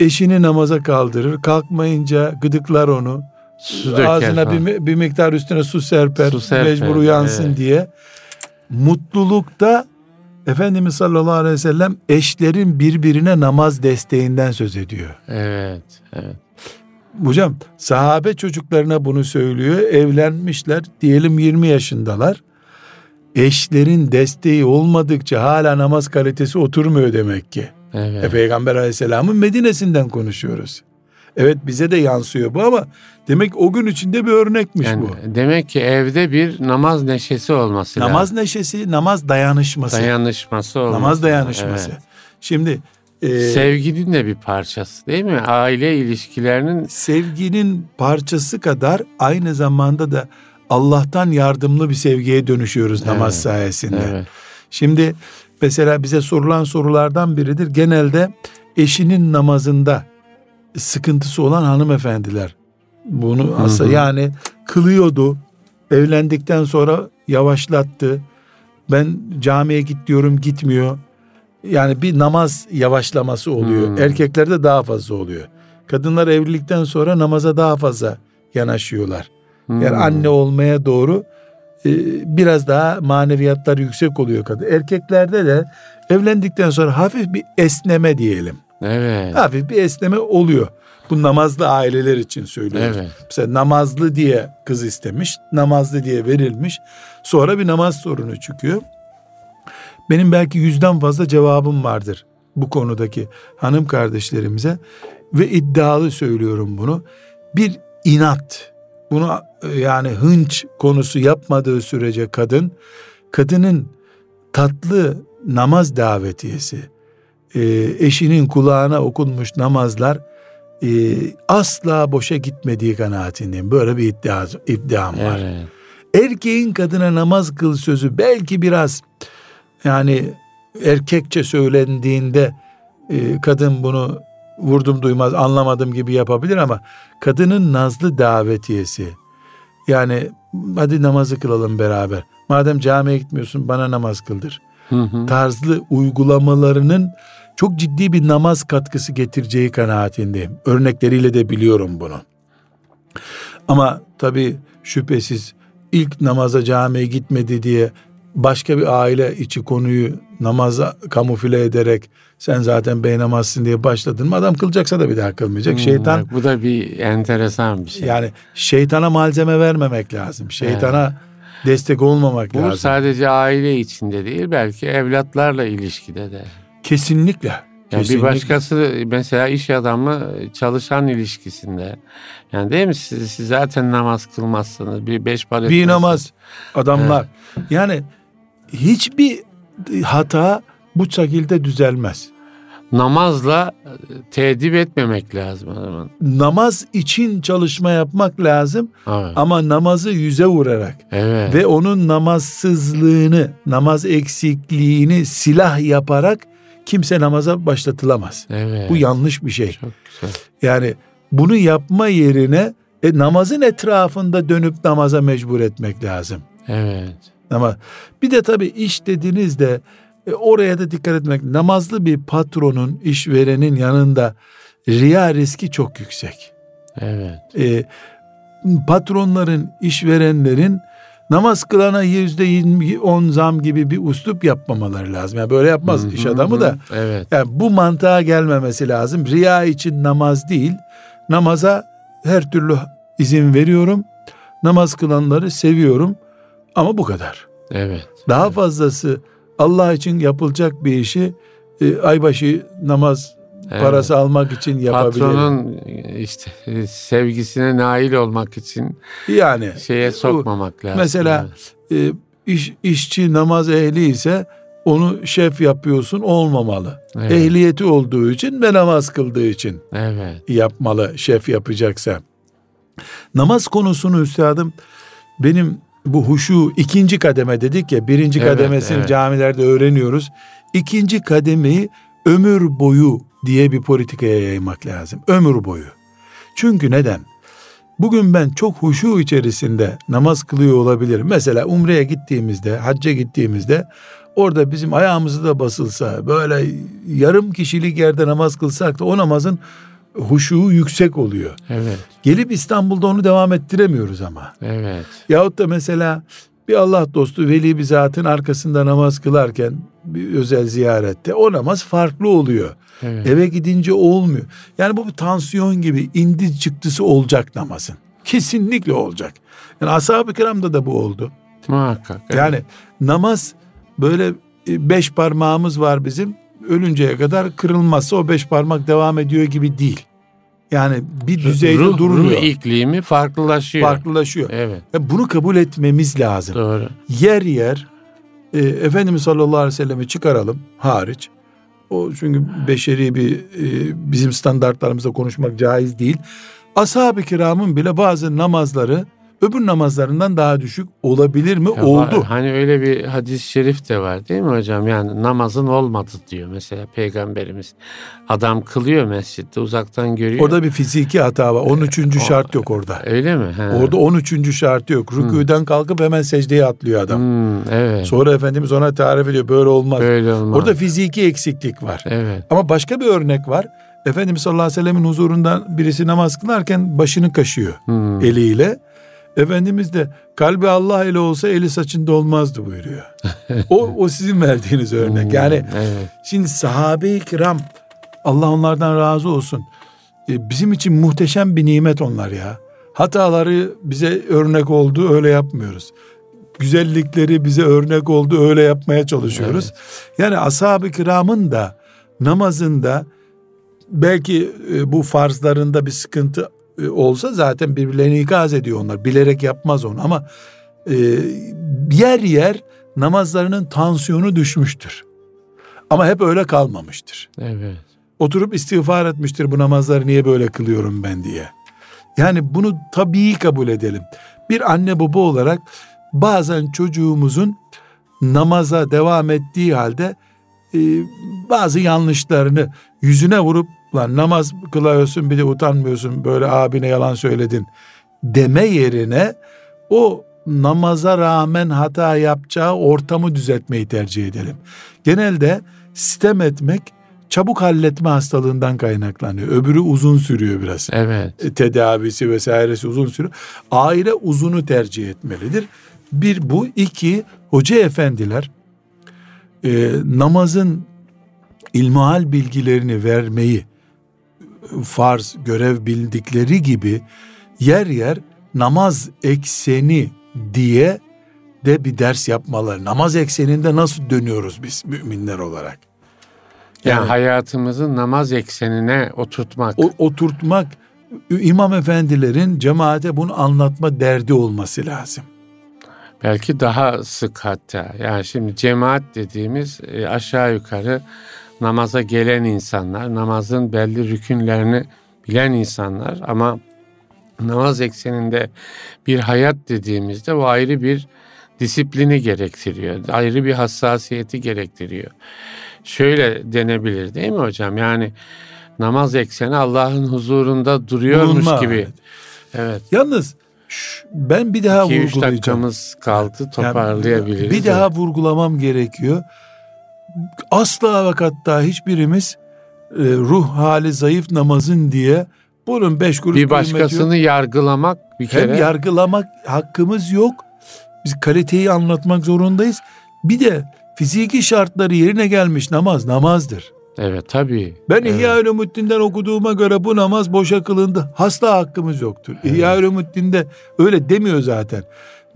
eşini namaza kaldırır. Kalkmayınca gıdıklar onu. Su Ağzına bir, bir miktar üstüne su serper. Su serper mecbur uyansın evet. diye. Mutlulukta Efendimiz sallallahu aleyhi ve sellem eşlerin birbirine namaz desteğinden söz ediyor. Evet, evet. Hocam sahabe çocuklarına bunu söylüyor. Evlenmişler diyelim 20 yaşındalar eşlerin desteği olmadıkça hala namaz kalitesi oturmuyor demek ki. Evet. E, Peygamber aleyhisselamın Medine'sinden konuşuyoruz. Evet bize de yansıyor bu ama demek o gün içinde bir örnekmiş yani, bu. Demek ki evde bir namaz neşesi olması namaz lazım. Namaz neşesi, namaz dayanışması. Dayanışması olması. Namaz dayanışması. Evet. Şimdi e, sevginin de bir parçası değil mi? Aile ilişkilerinin sevginin parçası kadar aynı zamanda da Allah'tan yardımlı bir sevgiye dönüşüyoruz evet, namaz sayesinde. Evet. Şimdi mesela bize sorulan sorulardan biridir. Genelde eşinin namazında sıkıntısı olan hanımefendiler bunu aslında yani kılıyordu. Evlendikten sonra yavaşlattı. Ben camiye git diyorum gitmiyor. Yani bir namaz yavaşlaması oluyor. Hmm. Erkeklerde daha fazla oluyor. Kadınlar evlilikten sonra namaza daha fazla yanaşıyorlar. Hmm. Yani anne olmaya doğru e, biraz daha maneviyatlar yüksek oluyor kadın. Erkeklerde de evlendikten sonra hafif bir esneme diyelim. Evet. Hafif bir esneme oluyor. Bu namazlı aileler için söylüyoruz. Evet. Mesela namazlı diye kız istemiş, namazlı diye verilmiş. Sonra bir namaz sorunu çıkıyor. Benim belki yüzden fazla cevabım vardır bu konudaki hanım kardeşlerimize ve iddialı söylüyorum bunu. Bir inat, bunu e, yani hınç konusu yapmadığı sürece kadın kadının tatlı namaz davetiyesi e, eşinin kulağına okunmuş namazlar e, asla boşa gitmediği kanaatindeyim. Böyle bir iddia, iddiam var. Evet. Erkeğin kadına namaz kıl sözü belki biraz yani erkekçe söylendiğinde e, kadın bunu vurdum duymaz anlamadım gibi yapabilir ama kadının nazlı davetiyesi yani hadi namazı kılalım beraber. Madem camiye gitmiyorsun bana namaz kıldır. Hı hı. Tarzlı uygulamalarının çok ciddi bir namaz katkısı getireceği kanaatindeyim. Örnekleriyle de biliyorum bunu. Ama tabii şüphesiz ilk namaza camiye gitmedi diye başka bir aile içi konuyu namaza kamufle ederek sen zaten beynamazsın diye başladın mı adam kılacaksa da bir daha kılmayacak. Hmm, Şeytan bu da bir enteresan bir şey. Yani şeytana malzeme vermemek lazım. Şeytana evet. Destek olmamak bu lazım. Bu sadece aile içinde değil belki evlatlarla ilişkide de. Kesinlikle. Yani bir başkası mesela iş adamı çalışan ilişkisinde yani değil mi siz, siz zaten namaz kılmazsınız bir beş para bir namaz adamlar evet. yani hiçbir hata bu şekilde düzelmez. Namazla e, tedip etmemek lazım adamın. Namaz için çalışma yapmak lazım evet. ama namazı yüze vurarak evet. ve onun namazsızlığını, namaz eksikliğini silah yaparak kimse namaza başlatılamaz. Evet. Bu yanlış bir şey. Çok güzel. Yani bunu yapma yerine e, namazın etrafında dönüp namaza mecbur etmek lazım. Evet. Ama bir de tabii iş dediğinizde e, oraya da dikkat etmek. Namazlı bir patronun, işverenin yanında riya riski çok yüksek. Evet. E, patronların, işverenlerin namaz kılana yüzde yirmi on zam gibi bir uslup yapmamaları lazım. Yani böyle yapmaz hı hı, iş adamı da. Evet. Yani bu mantığa gelmemesi lazım. Riya için namaz değil. Namaza her türlü izin veriyorum. Namaz kılanları seviyorum. Ama bu kadar. Evet. Daha evet. fazlası Allah için yapılacak bir işi e, aybaşı namaz evet. parası almak için yapabilir. Patronun işte sevgisine nail olmak için yani şeye sokmamak lazım. Mesela evet. e, iş, işçi namaz ehli ise onu şef yapıyorsun olmamalı. Evet. Ehliyeti olduğu için ve namaz kıldığı için evet. yapmalı şef yapacaksa. Namaz konusunu üstadım benim bu huşu ikinci kademe dedik ya birinci evet, kademesini evet. camilerde öğreniyoruz. İkinci kademeyi ömür boyu diye bir politikaya yaymak lazım. Ömür boyu. Çünkü neden? Bugün ben çok huşu içerisinde namaz kılıyor olabilirim. Mesela umreye gittiğimizde, hacca gittiğimizde orada bizim ayağımızı da basılsa, böyle yarım kişilik yerde namaz kılsak da o namazın huşu yüksek oluyor. Evet. Gelip İstanbul'da onu devam ettiremiyoruz ama. Evet. Yahut da mesela bir Allah dostu veli bir zatın arkasında namaz kılarken bir özel ziyarette o namaz farklı oluyor. Evet. Eve gidince olmuyor. Yani bu bir tansiyon gibi indi çıktısı olacak namazın. Kesinlikle olacak. Yani ashab-ı kiramda da bu oldu. Muhakkak. Evet. Yani namaz böyle e, beş parmağımız var bizim ölünceye kadar kırılmazsa o beş parmak devam ediyor gibi değil. Yani bir düzeyde ruh, durmuyor. Ruh iklimi farklılaşıyor. Farklılaşıyor. Evet. Yani bunu kabul etmemiz lazım. Doğru. Yer yer e, Efendimiz sallallahu aleyhi ve sellem'i çıkaralım hariç. O çünkü beşeri bir e, bizim standartlarımızda konuşmak caiz değil. Ashab-ı kiramın bile bazı namazları öbür namazlarından daha düşük olabilir mi? Ya Oldu. Var, hani öyle bir hadis-i şerif de var değil mi hocam? Yani namazın olmadı diyor mesela peygamberimiz. Adam kılıyor mescitte uzaktan görüyor. Orada bir fiziki hata var. 13. O, şart yok orada. Öyle mi? He. Orada 13. şart yok. Rüküden hmm. kalkıp hemen secdeye atlıyor adam. Hmm, evet. Sonra Efendimiz ona tarif ediyor. Böyle olmaz. Böyle olmaz. Orada fiziki eksiklik var. Evet. Ama başka bir örnek var. Efendimiz sallallahu aleyhi ve sellemin huzurundan birisi namaz kılarken başını kaşıyor hmm. eliyle. Efendimiz de kalbi Allah ile olsa eli saçında olmazdı buyuruyor. (laughs) o, o sizin verdiğiniz örnek. Hmm, yani evet. şimdi sahabe-i kiram Allah onlardan razı olsun. E, bizim için muhteşem bir nimet onlar ya. Hataları bize örnek oldu öyle yapmıyoruz. Güzellikleri bize örnek oldu öyle yapmaya çalışıyoruz. Evet. Yani ashab-ı kiramın da namazında belki e, bu farzlarında bir sıkıntı olsa zaten birbirlerini ikaz ediyor onlar. Bilerek yapmaz onu ama e, yer yer namazlarının tansiyonu düşmüştür. Ama hep öyle kalmamıştır. Evet. Oturup istiğfar etmiştir bu namazları niye böyle kılıyorum ben diye. Yani bunu tabii kabul edelim. Bir anne baba olarak bazen çocuğumuzun namaza devam ettiği halde e, bazı yanlışlarını yüzüne vurup lan namaz kılıyorsun bir de utanmıyorsun böyle abine yalan söyledin deme yerine o namaza rağmen hata yapacağı ortamı düzeltmeyi tercih edelim. Genelde sistem etmek çabuk halletme hastalığından kaynaklanıyor. Öbürü uzun sürüyor biraz. Evet. E, tedavisi vesairesi uzun sürüyor. Aile uzunu tercih etmelidir. Bir bu, iki hoca efendiler e, namazın ilmihal bilgilerini vermeyi farz görev bildikleri gibi yer yer namaz ekseni diye de bir ders yapmaları. Namaz ekseninde nasıl dönüyoruz biz müminler olarak? Yani, yani hayatımızı namaz eksenine oturtmak. O, oturtmak imam efendilerin cemaate bunu anlatma derdi olması lazım. Belki daha sık hatta. Yani şimdi cemaat dediğimiz e, aşağı yukarı namaza gelen insanlar, namazın belli rükünlerini bilen insanlar ama namaz ekseninde bir hayat dediğimizde o ayrı bir disiplini gerektiriyor. Ayrı bir hassasiyeti gerektiriyor. Şöyle denebilir değil mi hocam? Yani namaz ekseni Allah'ın huzurunda duruyormuş Bulunma, gibi. Evet. evet. Yalnız ben bir daha 2 vurgulayacağım. dakikamız kaldı toparlayabiliriz. Yani bir daha vurgulamam gerekiyor. Asla vakatta hiçbirimiz e, ruh hali zayıf namazın diye bunun beş kuruş bir başkasını yok. yargılamak bir kere. Hem yargılamak hakkımız yok. Biz kaliteyi anlatmak zorundayız. Bir de fiziki şartları yerine gelmiş namaz namazdır. Evet tabii. Ben evet. İhya Ulumuddin'den okuduğuma göre bu namaz boşa kılındı. Hasta hakkımız yoktur. Evet. İhya Ulumuddin'de öyle demiyor zaten.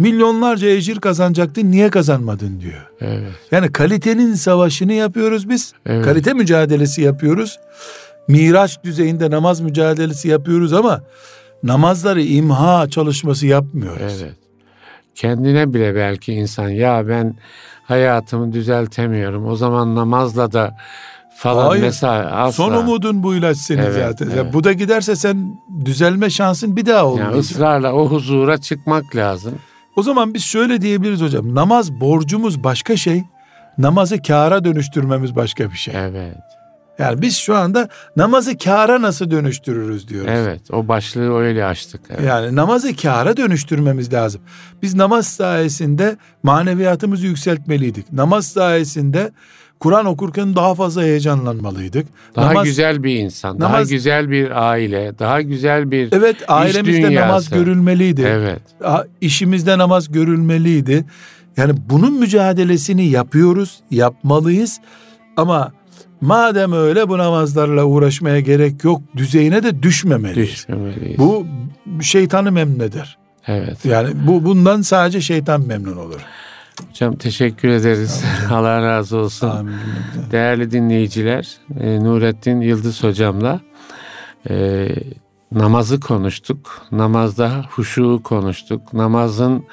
Milyonlarca ecir kazanacaktın niye kazanmadın diyor. Evet. Yani kalitenin savaşını yapıyoruz biz. Evet. Kalite mücadelesi yapıyoruz. Miraç düzeyinde namaz mücadelesi yapıyoruz ama namazları imha çalışması yapmıyoruz. Evet. Kendine bile belki insan ya ben hayatımı düzeltemiyorum. O zaman namazla da falan Hayır. mesela asla. Son umudun bu ilaç senin evet, zaten. Evet. Ya bu da giderse sen düzelme şansın bir daha olmayacak. Yani ısrarla o huzura çıkmak lazım. O zaman biz şöyle diyebiliriz hocam. Namaz borcumuz başka şey. Namazı kâra dönüştürmemiz başka bir şey. Evet. Yani biz şu anda namazı kâra nasıl dönüştürürüz diyoruz. Evet o başlığı öyle açtık. Evet. Yani namazı kâra dönüştürmemiz lazım. Biz namaz sayesinde maneviyatımızı yükseltmeliydik. Namaz sayesinde Kur'an okurken daha fazla heyecanlanmalıydık. Daha namaz, güzel bir insan, namaz, daha güzel bir aile, daha güzel bir Evet ailemizde dünyası. namaz görülmeliydi. Evet. İşimizde namaz görülmeliydi. Yani bunun mücadelesini yapıyoruz, yapmalıyız. Ama madem öyle bu namazlarla uğraşmaya gerek yok düzeyine de düşmemeliyiz. Düşmemeliyiz. Bu şeytanı memnun eder. Evet. Yani bu bundan sadece şeytan memnun olur. Hocam teşekkür ederiz. (laughs) Allah razı olsun. Amin. Değerli dinleyiciler, e, Nurettin Yıldız hocamla e, namazı konuştuk. Namazda huşu konuştuk. Namazın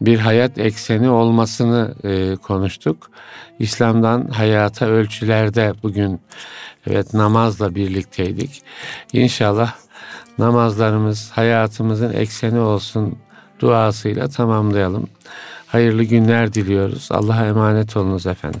bir hayat ekseni olmasını e, konuştuk. İslam'dan hayata ölçülerde bugün evet namazla birlikteydik. İnşallah namazlarımız hayatımızın ekseni olsun duasıyla tamamlayalım. Hayırlı günler diliyoruz. Allah'a emanet olunuz efendim.